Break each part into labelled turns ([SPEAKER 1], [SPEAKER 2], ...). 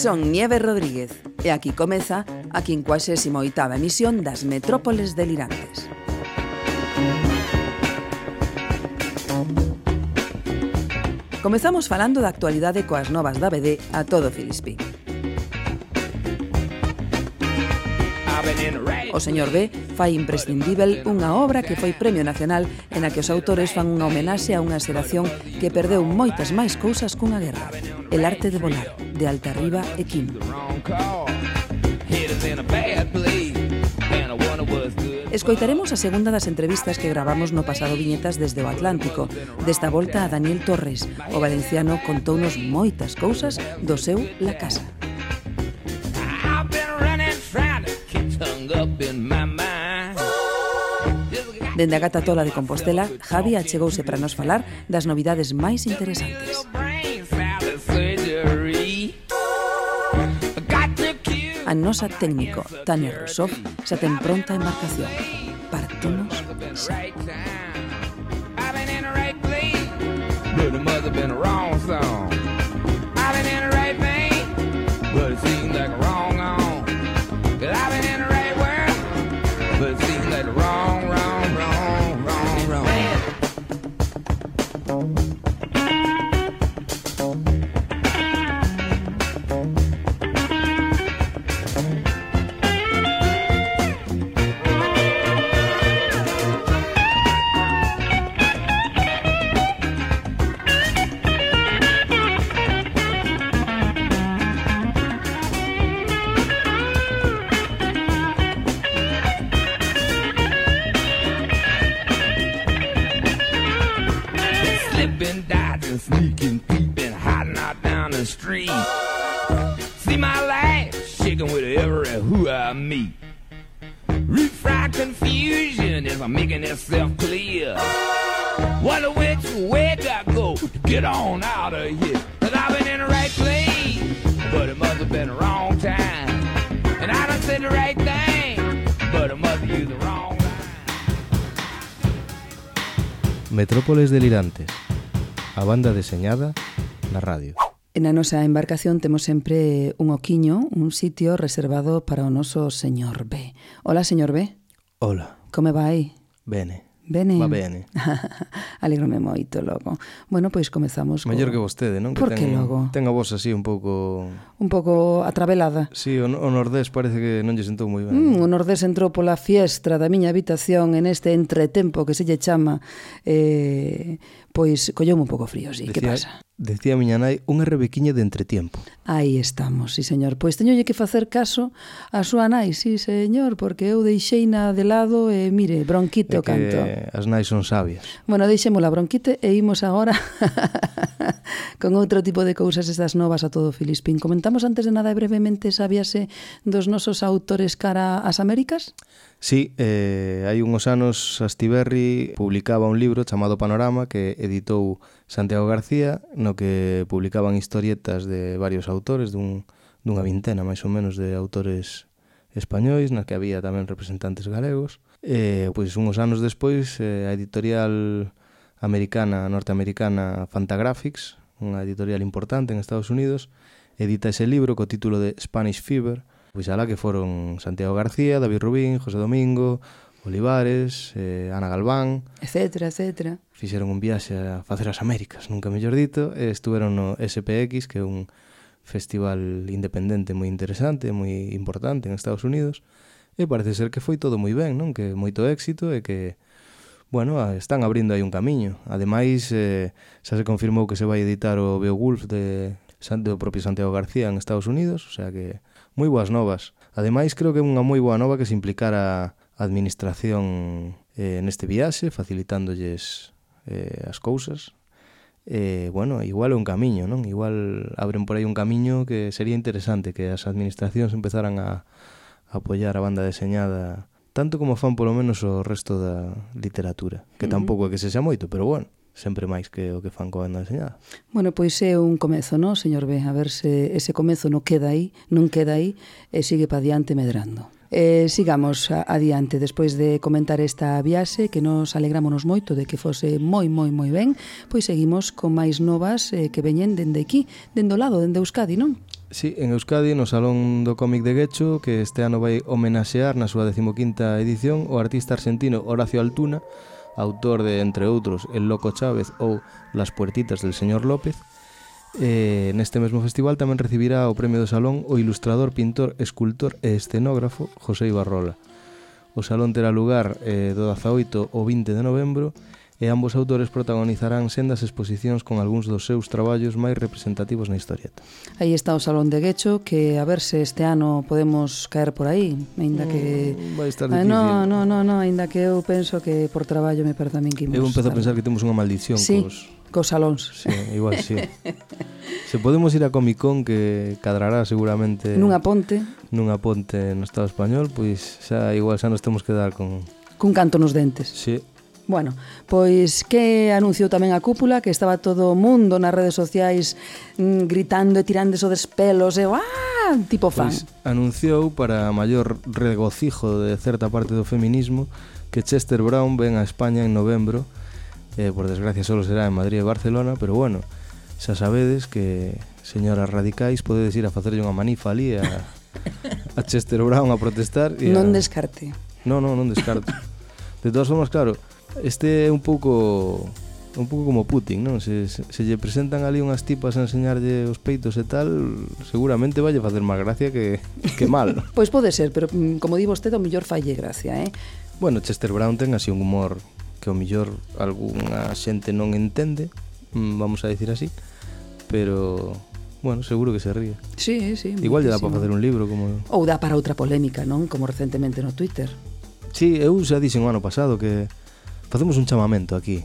[SPEAKER 1] Son Nieves Rodríguez e aquí comeza a 58ª emisión das Metrópoles Delirantes. Comezamos falando da actualidade coas novas da BD a todo Filispín. O señor B fai imprescindível unha obra que foi Premio Nacional en a que os autores fan unha homenaxe a unha xeración que perdeu moitas máis cousas cunha guerra, el arte de volar de Altarriba e
[SPEAKER 2] Kim.
[SPEAKER 1] Escoitaremos a segunda das entrevistas que gravamos no pasado Viñetas desde o Atlántico. Desta volta a Daniel Torres, o valenciano contounos moitas cousas do seu La Casa. Dende a Gata Tola de Compostela, Javi achegouse para nos falar das novidades máis interesantes. A nosa técnico, Tania Rosov, xa ten pronta embarcación. Partimos xa.
[SPEAKER 2] Been in the right place, but it must have been a wrong song. I've been in the right vein, but it seems like a wrong
[SPEAKER 3] Soles delirantes. A banda deseñada na radio.
[SPEAKER 1] En a nosa embarcación temos sempre un oquiño, un sitio reservado para o noso señor B. Hola, señor B.
[SPEAKER 3] Hola.
[SPEAKER 1] Como vai?
[SPEAKER 3] Bene.
[SPEAKER 1] Bene.
[SPEAKER 3] Va bene.
[SPEAKER 1] Alegrome moito logo. Bueno, pois comezamos. Maior
[SPEAKER 3] co... que vostede, non?
[SPEAKER 1] Por
[SPEAKER 3] que
[SPEAKER 1] ten, logo?
[SPEAKER 3] Ten a voz así un pouco...
[SPEAKER 1] Un pouco atravelada.
[SPEAKER 3] Sí, o, o Nordés parece que non lle sentou moi ben.
[SPEAKER 1] Mm, o Nordés entrou pola fiestra da miña habitación en este entretempo que se lle chama... Eh, pois colleume un pouco frío, si, sí. que pasa?
[SPEAKER 3] Decía a miña nai, unha rebequiña de entretiempo.
[SPEAKER 1] Aí estamos, sí, señor. Pois teñolle que facer caso a súa nai, sí, señor, porque eu deixeina de lado e, mire, bronquite o canto.
[SPEAKER 3] As nais son sabias.
[SPEAKER 1] Bueno, deixémola bronquite e imos agora con outro tipo de cousas estas novas a todo Filispín. Comentamos antes de nada brevemente sabíase dos nosos autores cara ás Américas?
[SPEAKER 3] Sí, eh, hai unhos anos Astiberri publicaba un libro chamado Panorama que editou Santiago García no que publicaban historietas de varios autores dun, dunha vintena máis ou menos de autores españois, na que había tamén representantes galegos. E, pois, unhos anos despois, eh, a editorial americana, norteamericana Fantagraphics, unha editorial importante en Estados Unidos, edita ese libro co título de Spanish Fever, pois alá que foron Santiago García, David Rubín, José Domingo, Olivares, eh, Ana Galván...
[SPEAKER 1] Etcétera, etcétera.
[SPEAKER 3] Fixeron un viaxe a facer as Américas, nunca mellor dito, e estuveron no SPX, que é un festival independente moi interesante, moi importante en Estados Unidos, e parece ser que foi todo moi ben, non? Que moito éxito e que bueno, están abrindo aí un camiño. Ademais, eh, xa se confirmou que se vai editar o Beowulf de do propio Santiago García en Estados Unidos, o sea que moi boas novas. Ademais, creo que é unha moi boa nova que se implicara a administración eh, neste viaxe, facilitándolles eh, as cousas. Eh, bueno, igual é un camiño, non? Igual abren por aí un camiño que sería interesante que as administracións empezaran a, a apoiar a banda deseñada tanto como fan polo menos o resto da literatura, que
[SPEAKER 1] mm.
[SPEAKER 3] tampouco é que se xa moito, pero bueno, sempre máis que o que fan coa banda deseñada.
[SPEAKER 1] Bueno, pois é un comezo, non, señor B? A ver se ese comezo non queda aí, non queda aí e sigue pa diante medrando. Eh, sigamos adiante despois de comentar esta viaxe que nos alegrámonos moito de que fose moi moi moi ben, pois seguimos con máis novas eh, que veñen dende aquí, dende o lado, dende Euskadi, non?
[SPEAKER 3] Sí, en Euskadi, no Salón do Cómic de Guecho, que este ano vai homenaxear na súa 15ª edición o artista argentino Horacio Altuna, autor de, entre outros, El Loco Chávez ou Las Puertitas del Señor López. Eh, neste mesmo festival tamén recibirá o Premio do Salón o ilustrador, pintor, escultor e escenógrafo José Ibarrola. O salón terá lugar eh, do 18 ao 20 de novembro e e ambos autores protagonizarán sendas exposicións con algúns dos seus traballos máis representativos na historieta.
[SPEAKER 1] Aí está o Salón de Guecho, que a ver se este ano podemos caer por aí, aínda que...
[SPEAKER 3] Mm, vai estar difícil.
[SPEAKER 1] Ah, no, no, no, no, aínda que eu penso que por traballo me parece a min que imos...
[SPEAKER 3] Eu empezo a pensar que temos unha maldición
[SPEAKER 1] sí.
[SPEAKER 3] cos
[SPEAKER 1] cos salóns.
[SPEAKER 3] Sí, igual sí. Se podemos ir a Comic Con que cadrará seguramente
[SPEAKER 1] nunha ponte,
[SPEAKER 3] nunha ponte no Estado español, pois xa igual xa nos temos que dar con
[SPEAKER 1] cun canto nos dentes.
[SPEAKER 3] Sí.
[SPEAKER 1] Bueno, pois que anunciou tamén a cúpula que estaba todo o mundo nas redes sociais mm, gritando e tirándose dos pelos e ¡ah! tipo fan.
[SPEAKER 3] Pois anunciou para maior regocijo de certa parte do feminismo que Chester Brown ven a España en novembro eh, por desgracia solo será en Madrid e Barcelona pero bueno, xa sabedes que señoras radicais podedes ir a facerlle unha manifa ali a, a Chester Brown a protestar e a...
[SPEAKER 1] Non descarte.
[SPEAKER 3] Non, non, non descarte. De todas formas, claro, Este é un pouco un pouco como Putin, non? Se, se, se lle presentan ali unhas tipas a enseñarlle os peitos e tal, seguramente valle facer máis gracia que, que mal.
[SPEAKER 1] pois pode ser, pero mm, como di vostede, o mellor falle gracia, eh?
[SPEAKER 3] Bueno, Chester Brown ten así un humor que o mellor algunha xente non entende, mm, vamos a decir así, pero Bueno, seguro que se ríe.
[SPEAKER 1] Sí, eh, sí.
[SPEAKER 3] Igual lle dá para facer un libro como
[SPEAKER 1] Ou dá para outra polémica, non? Como recentemente no Twitter.
[SPEAKER 3] Sí, eu xa dixen o ano pasado que Facemos un chamamento aquí.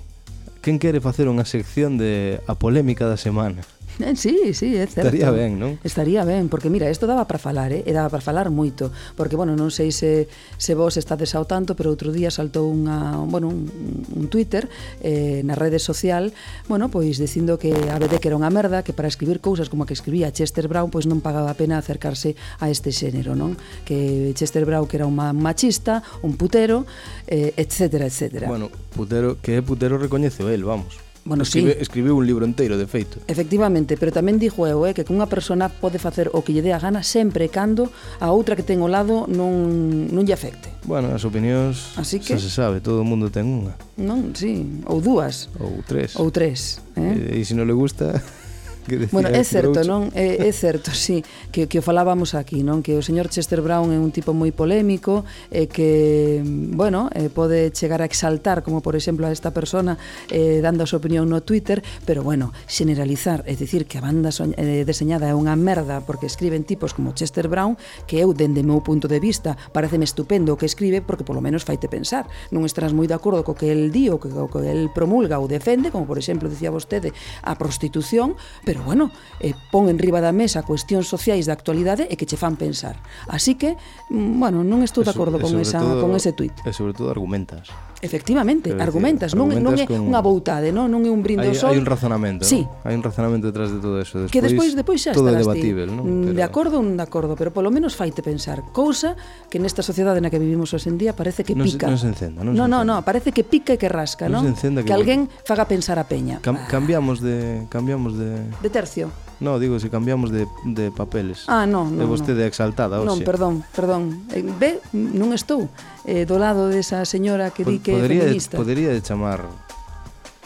[SPEAKER 3] Quen quere facer unha sección de a polémica da semana?
[SPEAKER 1] Eh, sí, sí, é certo.
[SPEAKER 3] Estaría ben, non?
[SPEAKER 1] Estaría ben, porque mira, isto daba para falar, eh? e daba para falar moito, porque bueno, non sei se se vos estades ao tanto, pero outro día saltou unha, bueno, un, un Twitter eh, na rede social, bueno, pois dicindo que a BD que era unha merda, que para escribir cousas como a que escribía Chester Brown, pois non pagaba a pena acercarse a este xénero, non? Que Chester Brown que era un machista, un putero, eh, etcétera, etcétera.
[SPEAKER 3] Bueno, putero, que é putero recoñece el, vamos.
[SPEAKER 1] Bueno,
[SPEAKER 3] Escribe,
[SPEAKER 1] sí.
[SPEAKER 3] Escribiu un libro inteiro, de feito.
[SPEAKER 1] Efectivamente, pero tamén dixo eu eh, que cunha persona pode facer o que lle dé a gana sempre e cando a outra que ten ao lado non, non lle afecte.
[SPEAKER 3] Bueno, as opinións
[SPEAKER 1] Así que...
[SPEAKER 3] se sabe, todo o mundo ten unha.
[SPEAKER 1] Non, sí, ou dúas.
[SPEAKER 3] Ou tres.
[SPEAKER 1] Ou tres. Eh?
[SPEAKER 3] E, e se non le gusta... que
[SPEAKER 1] bueno, é certo,
[SPEAKER 3] Groucho.
[SPEAKER 1] non? É, é certo, sí, que, que o falábamos aquí, non? Que o señor Chester Brown é un tipo moi polémico e que, bueno, eh, pode chegar a exaltar, como por exemplo a esta persona eh, dando a súa opinión no Twitter, pero bueno, generalizar, é dicir que a banda soña, eh, deseñada é unha merda porque escriben tipos como Chester Brown, que eu, dende meu punto de vista, pareceme estupendo o que escribe porque polo menos faite pensar. Non estarás moi de acordo co que el di ou co que el promulga ou defende, como por exemplo, dicía vostede, a prostitución, pero pero bueno, eh, pon en riba da mesa cuestións sociais da actualidade e que che fan pensar. Así que, mm, bueno, non estou de acordo con, esa,
[SPEAKER 3] todo,
[SPEAKER 1] con ese tuit.
[SPEAKER 3] E sobre todo argumentas.
[SPEAKER 1] Efectivamente,
[SPEAKER 3] decir,
[SPEAKER 1] argumentas, non, non é
[SPEAKER 3] con...
[SPEAKER 1] unha boutade, non, non é un brindo
[SPEAKER 3] hai,
[SPEAKER 1] sol.
[SPEAKER 3] Hai un razonamento,
[SPEAKER 1] sí.
[SPEAKER 3] ¿no? Hai un razonamento detrás de todo eso. Despois,
[SPEAKER 1] que despois, despois xa
[SPEAKER 3] todo é
[SPEAKER 1] debatível, ti,
[SPEAKER 3] non?
[SPEAKER 1] Pero... De acordo ou non de acordo, pero polo menos faite pensar. Cousa que nesta sociedade na que vivimos hoxe en día parece que
[SPEAKER 3] non
[SPEAKER 1] pica.
[SPEAKER 3] Non se encenda, non
[SPEAKER 1] No, no, no, parece que pica e que rasca,
[SPEAKER 3] non?
[SPEAKER 1] non?
[SPEAKER 3] Se encenda
[SPEAKER 1] que,
[SPEAKER 3] que
[SPEAKER 1] alguén faga pensar a peña.
[SPEAKER 3] Cam cambiamos de cambiamos de
[SPEAKER 1] De tercio.
[SPEAKER 3] No, digo, se cambiamos de, de papeles.
[SPEAKER 1] Ah, no,
[SPEAKER 3] non.
[SPEAKER 1] E
[SPEAKER 3] vostede no.
[SPEAKER 1] exaltada,
[SPEAKER 3] hoxe.
[SPEAKER 1] Non, perdón, perdón. Eh, ve, non estou eh, do lado desa señora que di que
[SPEAKER 3] podería, é
[SPEAKER 1] feminista.
[SPEAKER 3] Podería de chamar...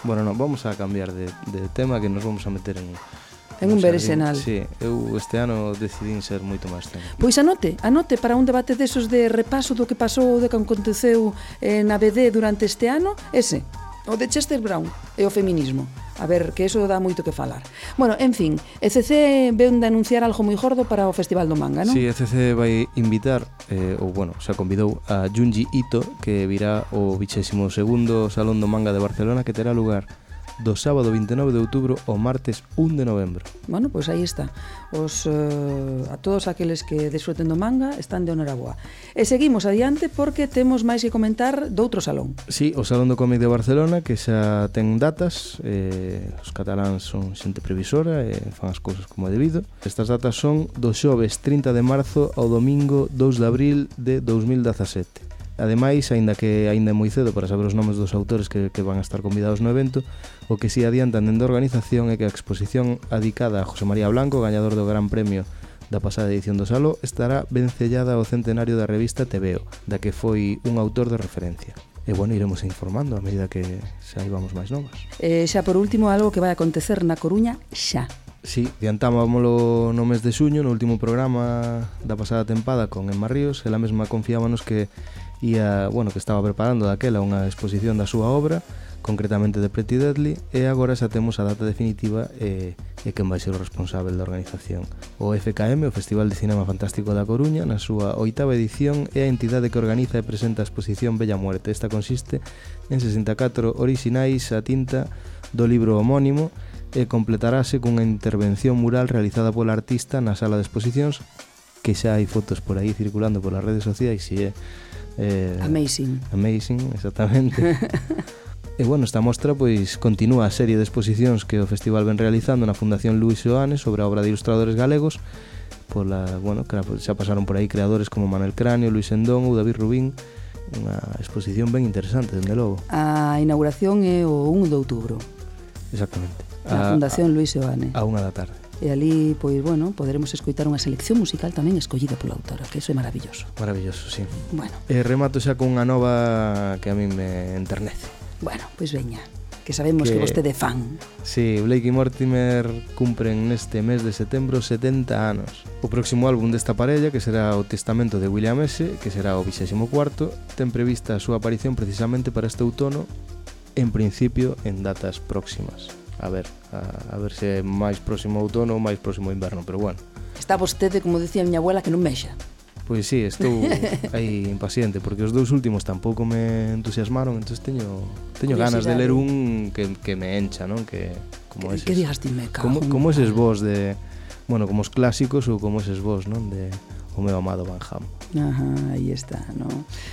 [SPEAKER 3] Bueno, non, vamos a cambiar de, de tema que nos vamos a meter en...
[SPEAKER 1] En un beresenal.
[SPEAKER 3] Sí, eu este ano decidín ser moito máis tempo.
[SPEAKER 1] Pois anote, anote para un debate desos de repaso do que pasou, do que aconteceu eh, na BD durante este ano, ese o de Chester Brown e o feminismo. A ver, que eso dá moito que falar. Bueno, en fin, ECC ven de anunciar algo moi gordo para o Festival do Manga, non?
[SPEAKER 3] Sí, ECC vai invitar, eh, ou bueno, xa convidou a Junji Ito, que virá o 22º Salón do Manga de Barcelona, que terá lugar do sábado 29 de outubro ao martes 1 de novembro.
[SPEAKER 1] Bueno, pois pues aí está. Os, eh, a todos aqueles que desfruten do manga están de honoraboa. E seguimos adiante porque temos máis que comentar doutro salón.
[SPEAKER 3] Sí, o Salón do Cómic de Barcelona que xa ten datas, eh, os cataláns son xente previsora e eh, fan as cousas como é debido. Estas datas son do xoves 30 de marzo ao domingo 2 de abril de 2017. Ademais, aínda que aínda é moi cedo para saber os nomes dos autores que, que van a estar convidados no evento, o que si adiantan dende a organización é que a exposición adicada a José María Blanco, gañador do Gran Premio da pasada edición do Salo, estará vencellada ao centenario da revista Tebeo, da que foi un autor de referencia. E bueno, iremos informando a medida que saibamos máis novas.
[SPEAKER 1] Eh, xa por último, algo que vai acontecer na Coruña xa.
[SPEAKER 3] Sí, diantámoslo no mes de suño, no último programa da pasada tempada con Emma Ríos, ela mesma confiábanos que ia, bueno, que estaba preparando daquela unha exposición da súa obra, concretamente de Pretty Deadly, e agora xa temos a data definitiva e, e quen vai ser o responsável da organización. O FKM, o Festival de Cinema Fantástico da Coruña, na súa oitava edición, é a entidade que organiza e presenta a exposición Bella Muerte. Esta consiste en 64 orixinais a tinta do libro homónimo e completarase cunha intervención mural realizada pola artista na sala de exposicións que xa hai fotos por aí circulando polas redes sociais e é
[SPEAKER 1] Eh, amazing.
[SPEAKER 3] Amazing, exactamente. e bueno, esta mostra pois continúa a serie de exposicións que o festival ven realizando na Fundación Luis Oane sobre a obra de ilustradores galegos pola, bueno, que xa pasaron por aí creadores como Manuel Cráneo, Luis Endón ou David Rubín unha exposición ben interesante, dende logo.
[SPEAKER 1] A inauguración é o 1 de outubro.
[SPEAKER 3] Exactamente.
[SPEAKER 1] Na Fundación a, Luis Oane.
[SPEAKER 3] A unha da tarde
[SPEAKER 1] e ali, pois, bueno, poderemos escoitar unha selección musical tamén escollida pola autora, que iso é maravilloso.
[SPEAKER 3] Maravilloso, sí.
[SPEAKER 1] Bueno.
[SPEAKER 3] E remato xa con unha nova que a mí me enternece.
[SPEAKER 1] Bueno, pois veña, que sabemos que, que vostede fan.
[SPEAKER 3] Sí, Blake e Mortimer cumpren neste mes de setembro 70 anos. O próximo álbum desta parella, que será o Testamento de William S., que será o 24, ten prevista a súa aparición precisamente para este outono, en principio en datas próximas a ver, a, a ver se é máis próximo outono ou máis próximo inverno, pero bueno.
[SPEAKER 1] Está vostede, como dicía a miña abuela, que non mexa.
[SPEAKER 3] Pois sí, estou aí impaciente porque os dous últimos tampouco me entusiasmaron, entonces teño teño ganas de ler un que, que me encha, non? Que
[SPEAKER 1] como que, eses. Que digas ti me cago.
[SPEAKER 3] Como como eses vos de, bueno, como os clásicos ou como eses vos, non? De o meu amado Van Ham.
[SPEAKER 1] Ajá, aí está, no?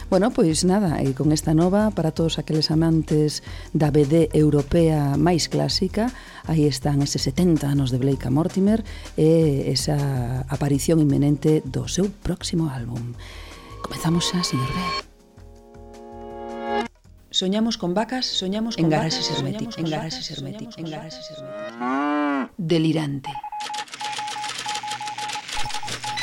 [SPEAKER 1] Bueno, pois nada, e con esta nova para todos aqueles amantes da BD europea máis clásica, aí están ese 70 anos de Blake Mortimer e esa aparición inminente do seu próximo álbum. Comezamos xa, señor B. Soñamos con vacas, soñamos con en garaxes herméticas, en garaxes herméticos, en garaxes herméticas. Delirante.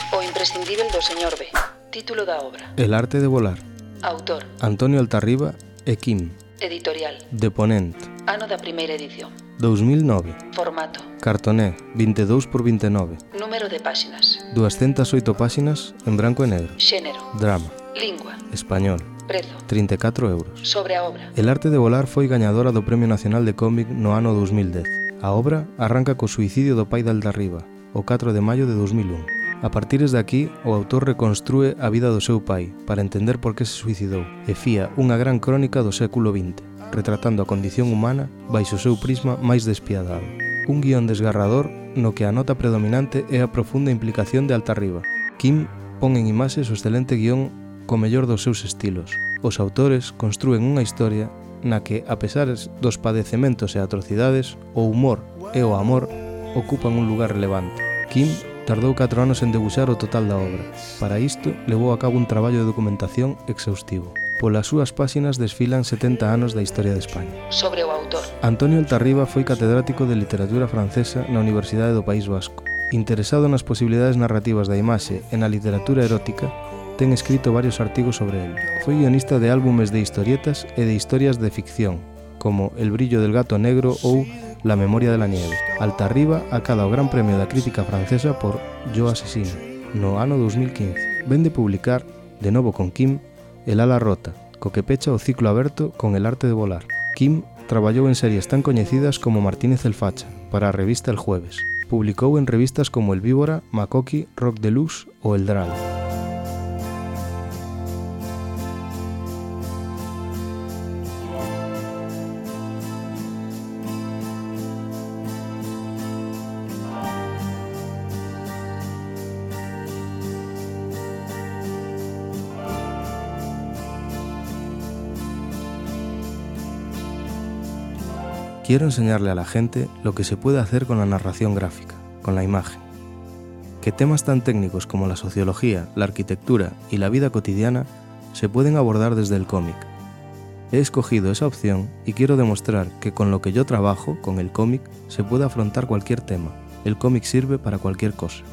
[SPEAKER 1] O imprescindible do señor B. Título da obra.
[SPEAKER 3] El arte de volar.
[SPEAKER 1] Autor.
[SPEAKER 3] Antonio Altarriba e Kim
[SPEAKER 1] Editorial.
[SPEAKER 3] Deponente
[SPEAKER 1] Ano da primeira edición.
[SPEAKER 3] 2009
[SPEAKER 1] Formato.
[SPEAKER 3] Cartoné 22 por 29
[SPEAKER 1] Número de páxinas.
[SPEAKER 3] 208 páxinas en branco e negro.
[SPEAKER 1] Xénero.
[SPEAKER 3] Drama.
[SPEAKER 1] Lingua.
[SPEAKER 3] Español.
[SPEAKER 1] Prezo.
[SPEAKER 3] 34 euros.
[SPEAKER 1] Sobre a obra.
[SPEAKER 3] El arte de volar foi gañadora do Premio Nacional de Cómic no ano 2010 A obra arranca co suicidio do pai de Aldarriba o 4 de maio de 2001 A partir de aquí, o autor reconstrúe a vida do seu pai para entender por que se suicidou e fía unha gran crónica do século XX, retratando a condición humana baixo o seu prisma máis despiadado. Un guión desgarrador no que a nota predominante é a profunda implicación de alta Riba. Kim pon en imaxes o excelente guión co mellor dos seus estilos. Os autores construen unha historia na que, a pesar dos padecementos e atrocidades, o humor e o amor ocupan un lugar relevante. Kim Tardou 4 anos en debuxar o total da obra. Para isto, levou a cabo un traballo de documentación exhaustivo. Polas súas páxinas desfilan 70 anos da historia de España.
[SPEAKER 1] Sobre o autor.
[SPEAKER 3] Antonio Altarriba foi catedrático de literatura francesa na Universidade do País Vasco. Interesado nas posibilidades narrativas da imaxe e na literatura erótica, ten escrito varios artigos sobre el. Foi guionista de álbumes de historietas e de historias de ficción, como El brillo del gato negro ou La memoria de la nieve, alta arriba, acada o Gran Premio da Crítica Francesa por Yo Asesino, no ano 2015. Vende publicar, de novo con Kim, El ala rota, co que pecha o ciclo aberto con El arte de volar. Kim traballou en series tan coñecidas como Martínez el Facha, para a revista El Jueves. Publicou en revistas como El Víbora, Makoki, Rock Deluxe ou El Dral. Quiero enseñarle a la gente lo que se puede hacer con la narración gráfica, con la imagen. Que temas tan técnicos como la sociología, la arquitectura y la vida cotidiana se pueden abordar desde el cómic. He escogido esa opción y quiero demostrar que con lo que yo trabajo, con el cómic, se puede afrontar cualquier tema. El cómic sirve para cualquier cosa.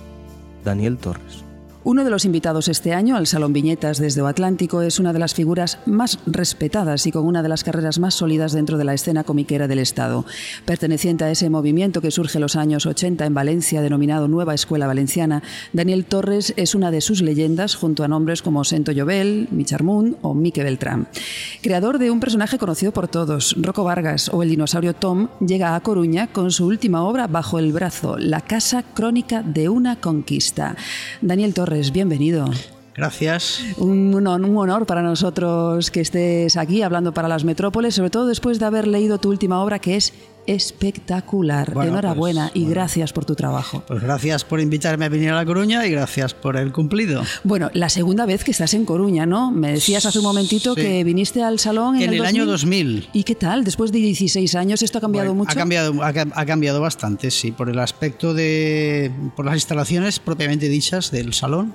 [SPEAKER 3] Daniel Torres.
[SPEAKER 1] Uno de los invitados este año al Salón Viñetas desde O Atlántico es una de las figuras más respetadas y con una de las carreras más sólidas dentro de la escena comiquera del Estado. Perteneciente a ese movimiento que surge en los años 80 en Valencia, denominado Nueva Escuela Valenciana, Daniel Torres es una de sus leyendas junto a nombres como Sento Llobel, Micharmún o Mique Beltrán. Creador de un personaje conocido por todos, Rocco Vargas o el dinosaurio Tom, llega a Coruña con su última obra bajo el brazo, La Casa Crónica de una Conquista. Daniel Torres bienvenido.
[SPEAKER 4] Gracias.
[SPEAKER 1] Un, un, honor para nosotros que estés aquí hablando para las metrópoles, sobre todo después de haber leído tu última obra que es espectacular. Bueno, Enhorabuena pues, y bueno. gracias por tu trabajo.
[SPEAKER 4] Pues gracias por invitarme a venir a La Coruña y gracias por el cumplido.
[SPEAKER 1] Bueno, la segunda vez que estás en Coruña, ¿no? Me decías hace un momentito
[SPEAKER 4] sí.
[SPEAKER 1] que viniste al salón en,
[SPEAKER 4] en el,
[SPEAKER 1] el,
[SPEAKER 4] 2000. año 2000.
[SPEAKER 1] ¿Y qué tal? Después de 16 años, ¿esto ha cambiado
[SPEAKER 4] bueno,
[SPEAKER 1] mucho?
[SPEAKER 4] Ha cambiado, ha, ha, cambiado bastante, sí, por el aspecto de. por las instalaciones propiamente dichas del salón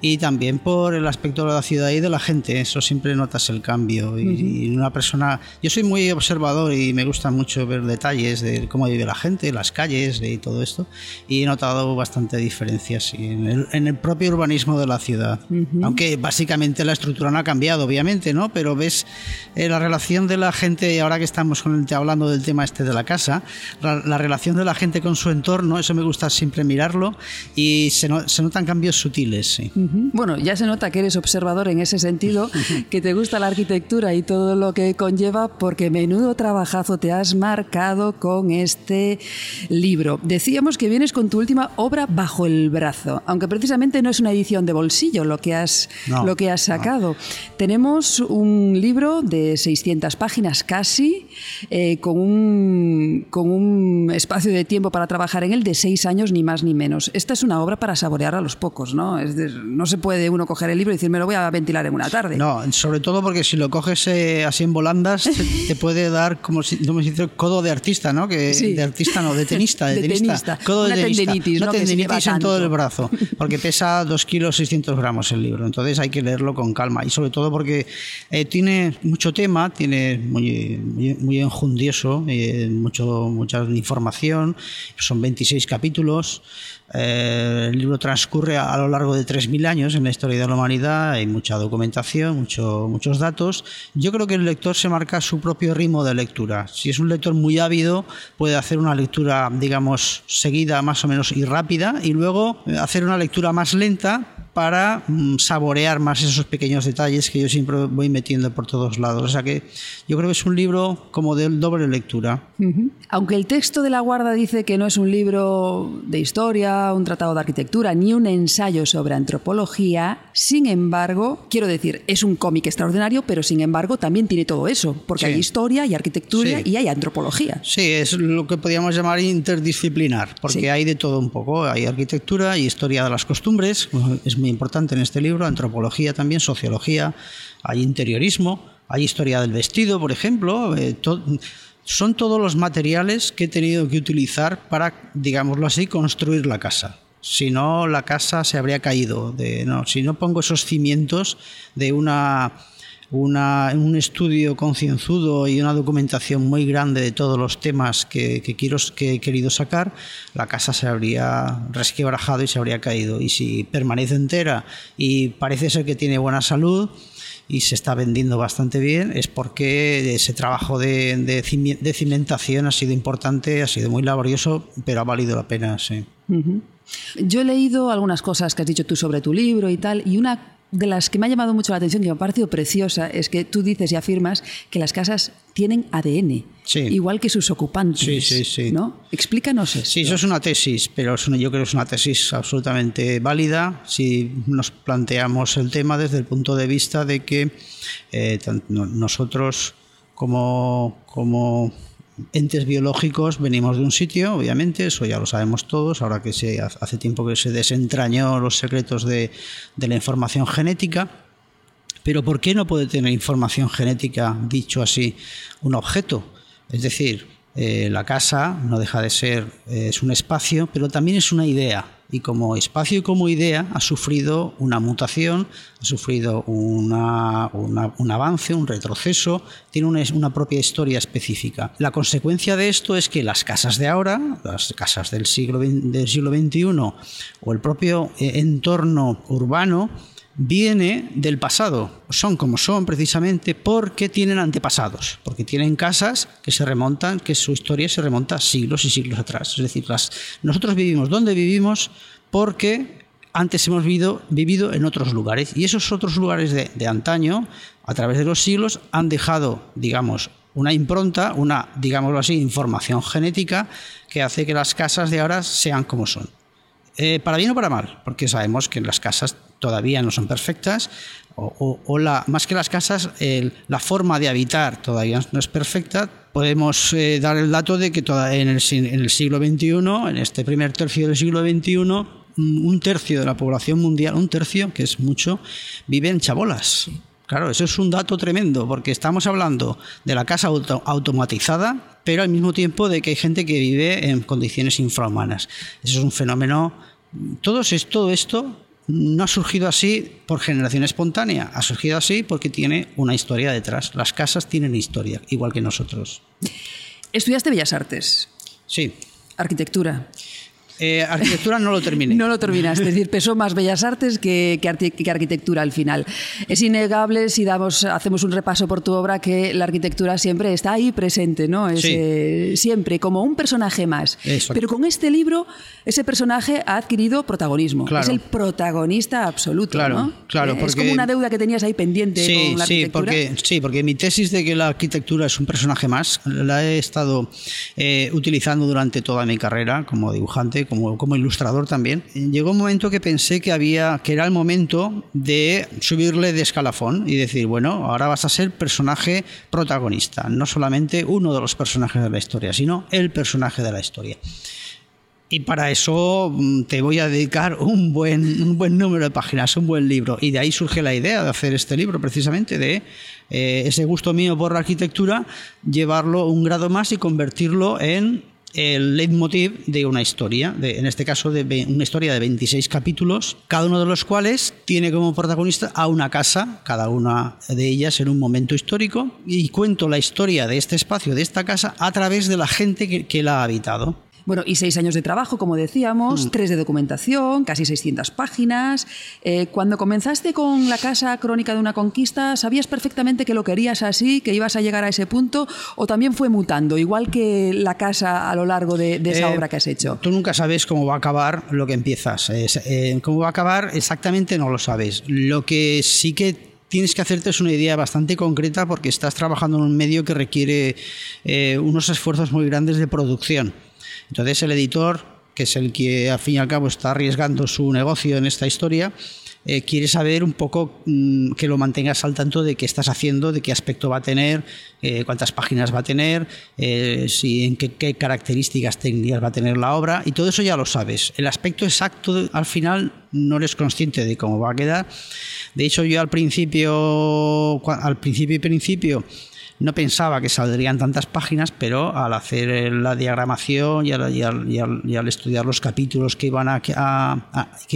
[SPEAKER 4] y también por el aspecto de la ciudad y de la gente. Eso siempre notas el cambio. Y, uh -huh. y, una persona. Yo soy muy observador y me gusta mucho ver detalles de cómo vive la gente, las calles y todo esto. Y he notado bastante diferencias en el, en el propio urbanismo de la ciudad. Uh -huh. Aunque básicamente la estructura no ha cambiado, obviamente, ¿no? Pero ves eh, la relación de la gente, ahora que estamos con el, hablando del tema este de la casa, la, la, relación de la gente con su entorno, eso me gusta siempre mirarlo y se, no, se notan cambios sutiles. Sí.
[SPEAKER 1] Uh -huh. Bueno, ya se nota que eres observador en ese sentido, que te gusta la arquitectura y todo lo que conlleva, porque menudo trabajazo te has marcado con este libro. Decíamos que vienes con tu última obra bajo el brazo, aunque precisamente no es una edición de bolsillo lo que has, no, lo que has sacado. No. Tenemos un libro de 600 páginas casi, eh, con, un, con un espacio de tiempo para trabajar en él de seis años, ni más ni menos. Esta es una obra para saborear a los pocos, ¿no? Es de, no se puede uno coger el libro y decir, me lo voy a ventilar en una tarde.
[SPEAKER 4] No, sobre todo porque si lo coges eh, así en volandas, te, puede dar como si, como si dice, codo de artista, ¿no? Que,
[SPEAKER 1] sí.
[SPEAKER 4] De artista no, de tenista. De,
[SPEAKER 1] de
[SPEAKER 4] tenista.
[SPEAKER 1] Codo
[SPEAKER 4] de tenista.
[SPEAKER 1] tendinitis,
[SPEAKER 4] Una
[SPEAKER 1] ¿no?
[SPEAKER 4] tendinitis en todo el brazo, porque pesa 2 kilos 600 gramos el libro. Entonces hay que leerlo con calma y sobre todo porque eh, tiene mucho tema, tiene muy, muy, muy enjundioso, eh, mucho, mucha información, son 26 capítulos. Eh, el libro transcurre a, a, lo largo de 3.000 años en la historia de la humanidad, hay mucha documentación, mucho, muchos datos. Yo creo que el lector se marca su propio ritmo de lectura. Si es un lector muy ávido, puede hacer una lectura, digamos, seguida más o menos y rápida, y luego hacer una lectura más lenta para mm, saborear más esos pequeños detalles que yo siempre voy metiendo por todos lados. O sea que yo creo que es un libro como de doble lectura.
[SPEAKER 1] Uh -huh. Aunque el texto de la guarda dice que no es un libro de historia, un tratado de arquitectura, ni un ensayo sobre antropología, sin embargo, quiero decir, es un cómic extraordinario, pero sin embargo también tiene todo eso, porque sí. hay historia y arquitectura sí. y hay antropología.
[SPEAKER 4] Sí, es lo que podríamos llamar interdisciplinar, porque sí. hay de todo un poco. Hay arquitectura y historia de las costumbres, es muy importante en este libro, antropología también, sociología, hay interiorismo, hay historia del vestido, por ejemplo, eh, son todos los materiales que he tenido que utilizar para, digámoslo así, construir la casa. Si no, la casa se habría caído. De, no, si no pongo esos cimientos de una, una, un estudio concienzudo y una documentación muy grande de todos los temas que, que, quiero, que he querido sacar, la casa se habría resquebrajado y se habría caído. Y si permanece entera y parece ser que tiene buena salud, y se está vendiendo bastante bien es porque ese trabajo de, de, cimentación ha sido importante, ha sido muy laborioso, pero ha valido la pena, sí.
[SPEAKER 1] Yo he leído algunas cosas que has dicho tú sobre tu libro y tal, y una de las que me ha llamado mucho la atención y me ha parecido preciosa es que tú dices y afirmas que las casas tienen ADN,
[SPEAKER 4] sí.
[SPEAKER 1] igual que sus ocupantes.
[SPEAKER 4] Sí, sí, sí.
[SPEAKER 1] ¿no? Explícanos eso.
[SPEAKER 4] Sí, eso es una tesis, pero es una, yo creo que es una tesis absolutamente válida si nos planteamos el tema desde el punto de vista de que eh, nosotros como, como entes biológicos venimos de un sitio, obviamente, eso ya lo sabemos todos, ahora que se, hace tiempo que se desentrañó los secretos de, la información genética, pero ¿por qué no puede tener información genética, dicho así, un objeto? Es decir, eh, la casa no deja de ser, es un espacio, pero también es una idea. Y como espacio y como idea ha sufrido una mutación, ha sufrido una- un avance, un retroceso, tiene una, una propia historia específica. La consecuencia de esto es que las casas de ahora, las casas del siglo, del siglo XXI o el propio eh, entorno urbano, viene del pasado. Son como son precisamente porque tienen antepasados, porque tienen casas que se remontan, que su historia se remonta siglos y siglos atrás. Es decir, las, nosotros vivimos donde vivimos porque antes hemos vivido, vivido en otros lugares y esos otros lugares de, de antaño, a través de los siglos, han dejado, digamos, una impronta, una, digámoslo así, información genética que hace que las casas de ahora sean como son. Eh, para bien o para mal, porque sabemos que las casas todavía no son perfectas, o, o- o la, más que las casas, el- la forma de habitar todavía no es perfecta. Podemos eh, dar el dato de que toda- en, el, si- en el siglo XXI, en este primer tercio del siglo XXI, mm, un tercio de la población mundial, un tercio, que es mucho, vive en chabolas. Claro, eso es un dato tremendo, porque estamos hablando de la casa auto- automatizada, pero al mismo tiempo de que hay gente que vive en condiciones infrahumanas. Eso es un fenómeno. Todo esto no ha surgido así por generación espontánea, ha surgido así porque tiene una historia detrás. Las casas tienen historia, igual que nosotros.
[SPEAKER 1] Estudiaste Bellas Artes,
[SPEAKER 4] Sí.
[SPEAKER 1] arquitectura.
[SPEAKER 4] Eh, arquitectura no lo terminé.
[SPEAKER 1] No lo terminaste, es decir, pesó más Bellas Artes que, que que arquitectura al final. Es innegable si damos, hacemos un repaso por tu obra que la arquitectura siempre está ahí presente, ¿no? Es,
[SPEAKER 4] Sí.
[SPEAKER 1] eh, siempre, como un personaje más.
[SPEAKER 4] Exacto.
[SPEAKER 1] Pero con este libro, ese personaje ha adquirido protagonismo.
[SPEAKER 4] Claro.
[SPEAKER 1] Es el protagonista absoluto,
[SPEAKER 4] Claro,
[SPEAKER 1] ¿no?
[SPEAKER 4] claro,
[SPEAKER 1] Eh, Es
[SPEAKER 4] porque-
[SPEAKER 1] como una deuda que tenías ahí pendiente
[SPEAKER 4] Sí,
[SPEAKER 1] con la
[SPEAKER 4] sí,
[SPEAKER 1] arquitectura.
[SPEAKER 4] porque, sí, porque mi tesis de que la arquitectura es un personaje más la he estado eh, utilizando durante toda mi carrera como dibujante, como, como ilustrador también. Llegó un momento que pensé que había que era el momento de subirle de escalafón y decir, bueno, ahora vas a ser personaje protagonista, no solamente uno de los personajes de la historia, sino el personaje de la historia. Y para eso mm, te voy a dedicar un buen, un buen número de páginas, un buen libro. Y de ahí surge la idea de hacer este libro, precisamente, de eh, ese gusto mío por la arquitectura, llevarlo un grado más y convertirlo en el leitmotiv de una historia, de, en este caso de una historia de 26 capítulos, cada uno de los cuales tiene como protagonista a una casa, cada una de ellas en un momento histórico, y cuento la historia de este espacio, de esta casa, a través de la gente que la ha habitado.
[SPEAKER 1] Bueno, y seis años de trabajo, como decíamos,
[SPEAKER 4] Mm.
[SPEAKER 1] tres de documentación, casi 600 páginas. Eh, cuando comenzaste con la Casa Crónica de una Conquista, ¿sabías perfectamente que lo querías así, que ibas a llegar a ese punto? ¿O también fue mutando, igual que la casa a lo largo de, de esa
[SPEAKER 4] Eh,
[SPEAKER 1] obra que has hecho?
[SPEAKER 4] Tú nunca sabes cómo va a acabar lo que empiezas. Eh, cómo va a acabar exactamente no lo sabes. Lo que sí que tienes que hacerte es una idea bastante concreta porque estás trabajando en un medio que requiere eh, unos esfuerzos muy grandes de producción. Entonces el editor, que es el que al fin y al cabo está arriesgando su negocio en esta historia, eh, quiere saber un poco mm, que lo mantengas al tanto de qué estás haciendo, de qué aspecto va a tener, eh, cuántas páginas va a tener, eh, si, en qué, características técnicas va a tener la obra, y todo eso ya lo sabes. El aspecto exacto al final no eres consciente de cómo va a quedar. De hecho, yo al principio, al principio y principio, no pensaba que saldrían tantas páginas, pero al hacer la diagramación y al, y al- estudiar los capítulos que iban a- que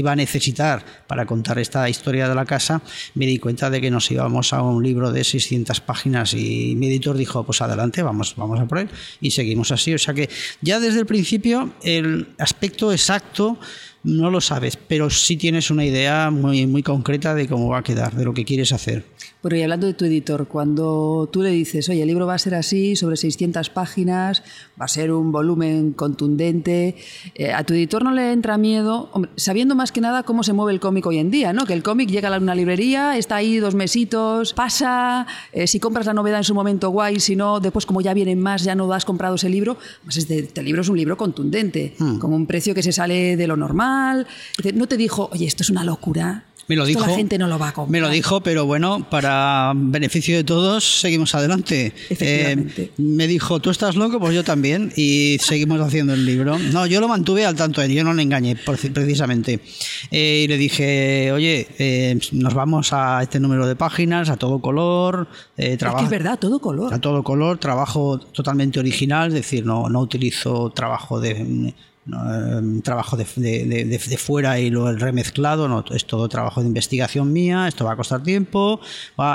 [SPEAKER 4] iba a necesitar para contar esta historia de la casa, me di cuenta de que nos íbamos a un libro de 600 páginas y mi editor dijo, pues adelante, vamos, vamos a por él y seguimos así. O sea que ya desde el principio el aspecto exacto no lo sabes, pero sí tienes una idea muy, muy concreta de cómo va a quedar, de lo que quieres hacer.
[SPEAKER 1] Pero y hablando de tu editor, cuando tú le dices, oye, el libro va a ser así, sobre 600 páginas, va a ser un volumen contundente, eh, a tu editor no le entra miedo, hombre, sabiendo más que nada cómo se mueve el cómic hoy en día, ¿no? Que el cómic llega a una librería, está ahí dos mesitos, pasa, eh, si compras la novedad en su momento, guay, si no, después como ya vienen más, ya no has comprado ese libro, pues este, este libro es un libro contundente, con un precio que se sale de lo normal. No te dijo, oye, esto es una locura.
[SPEAKER 4] Me lo
[SPEAKER 1] Esto
[SPEAKER 4] dijo.
[SPEAKER 1] la gente no lo va a comprar.
[SPEAKER 4] Me lo dijo, pero bueno, para beneficio de todos, seguimos adelante.
[SPEAKER 1] Efectivamente.
[SPEAKER 4] Eh, me dijo, tú estás loco, pues yo también. Y seguimos haciendo el libro. No, yo lo mantuve al tanto, yo no le engañé, precisamente. Eh, y le dije, oye, eh, nos vamos a este número de páginas, a todo color. eh,
[SPEAKER 1] Es que es verdad, todo color.
[SPEAKER 4] a todo color, trabajo totalmente original, es decir, no, no utilizo trabajo de eh, trabajo de, de- de- fuera y lo remezclado, no, es todo trabajo de investigación mía, esto va a costar tiempo,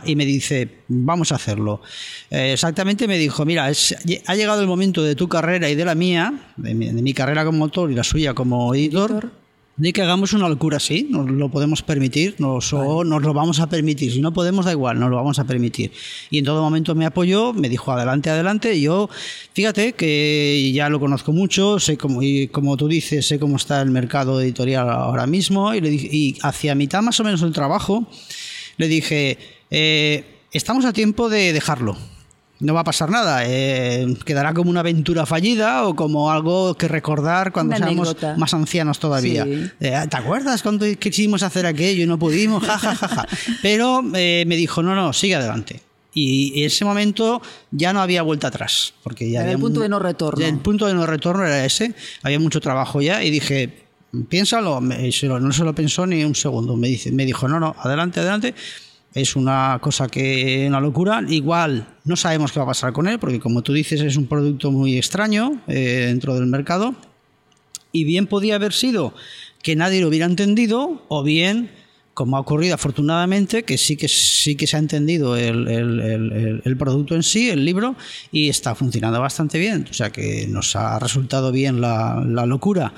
[SPEAKER 4] y me dice, vamos a hacerlo. Eh, exactamente me dijo, mira, es- ha llegado el momento de tu carrera y de la mía, de mi, de mi carrera como autor y la suya como editor,
[SPEAKER 1] Editor.
[SPEAKER 4] De que hagamos una locura así, nos lo podemos permitir, nos, o nos lo vamos a permitir. Si no podemos, da igual, nos lo vamos a permitir. Y en todo momento me apoyó, me dijo adelante, adelante. Y yo, fíjate que ya lo conozco mucho, sé cómo, y como tú dices, sé cómo está el mercado editorial ahora mismo. Y, le dije- y hacia mitad más o menos del trabajo, le dije, eh, estamos a tiempo de dejarlo. No va a pasar nada, eh, quedará como una aventura fallida o como algo que recordar cuando seamos más ancianos todavía.
[SPEAKER 1] Sí.
[SPEAKER 4] Eh, ¿Te acuerdas cuando quisimos hacer aquello y no pudimos? Ja, ja, ja, ja. Pero eh, me dijo, no, no, sigue adelante. Y en ese momento ya no había vuelta atrás. Porque ya había
[SPEAKER 1] el punto de no retorno.
[SPEAKER 4] El punto de no retorno era ese. Había mucho trabajo ya y dije, piénsalo. No se lo pensó ni un segundo. Me, dice, me dijo, no, no, adelante, adelante. Es una cosa que una locura. Igual no sabemos qué va a pasar con él, porque como tú dices, es un producto muy extraño eh, dentro del mercado. Y bien podía haber sido que nadie lo hubiera entendido o bien como ha ocurrido afortunadamente que sí que sí que se ha entendido el, el- el- producto en sí el libro y está funcionando bastante bien. O sea que nos ha resultado bien la, la locura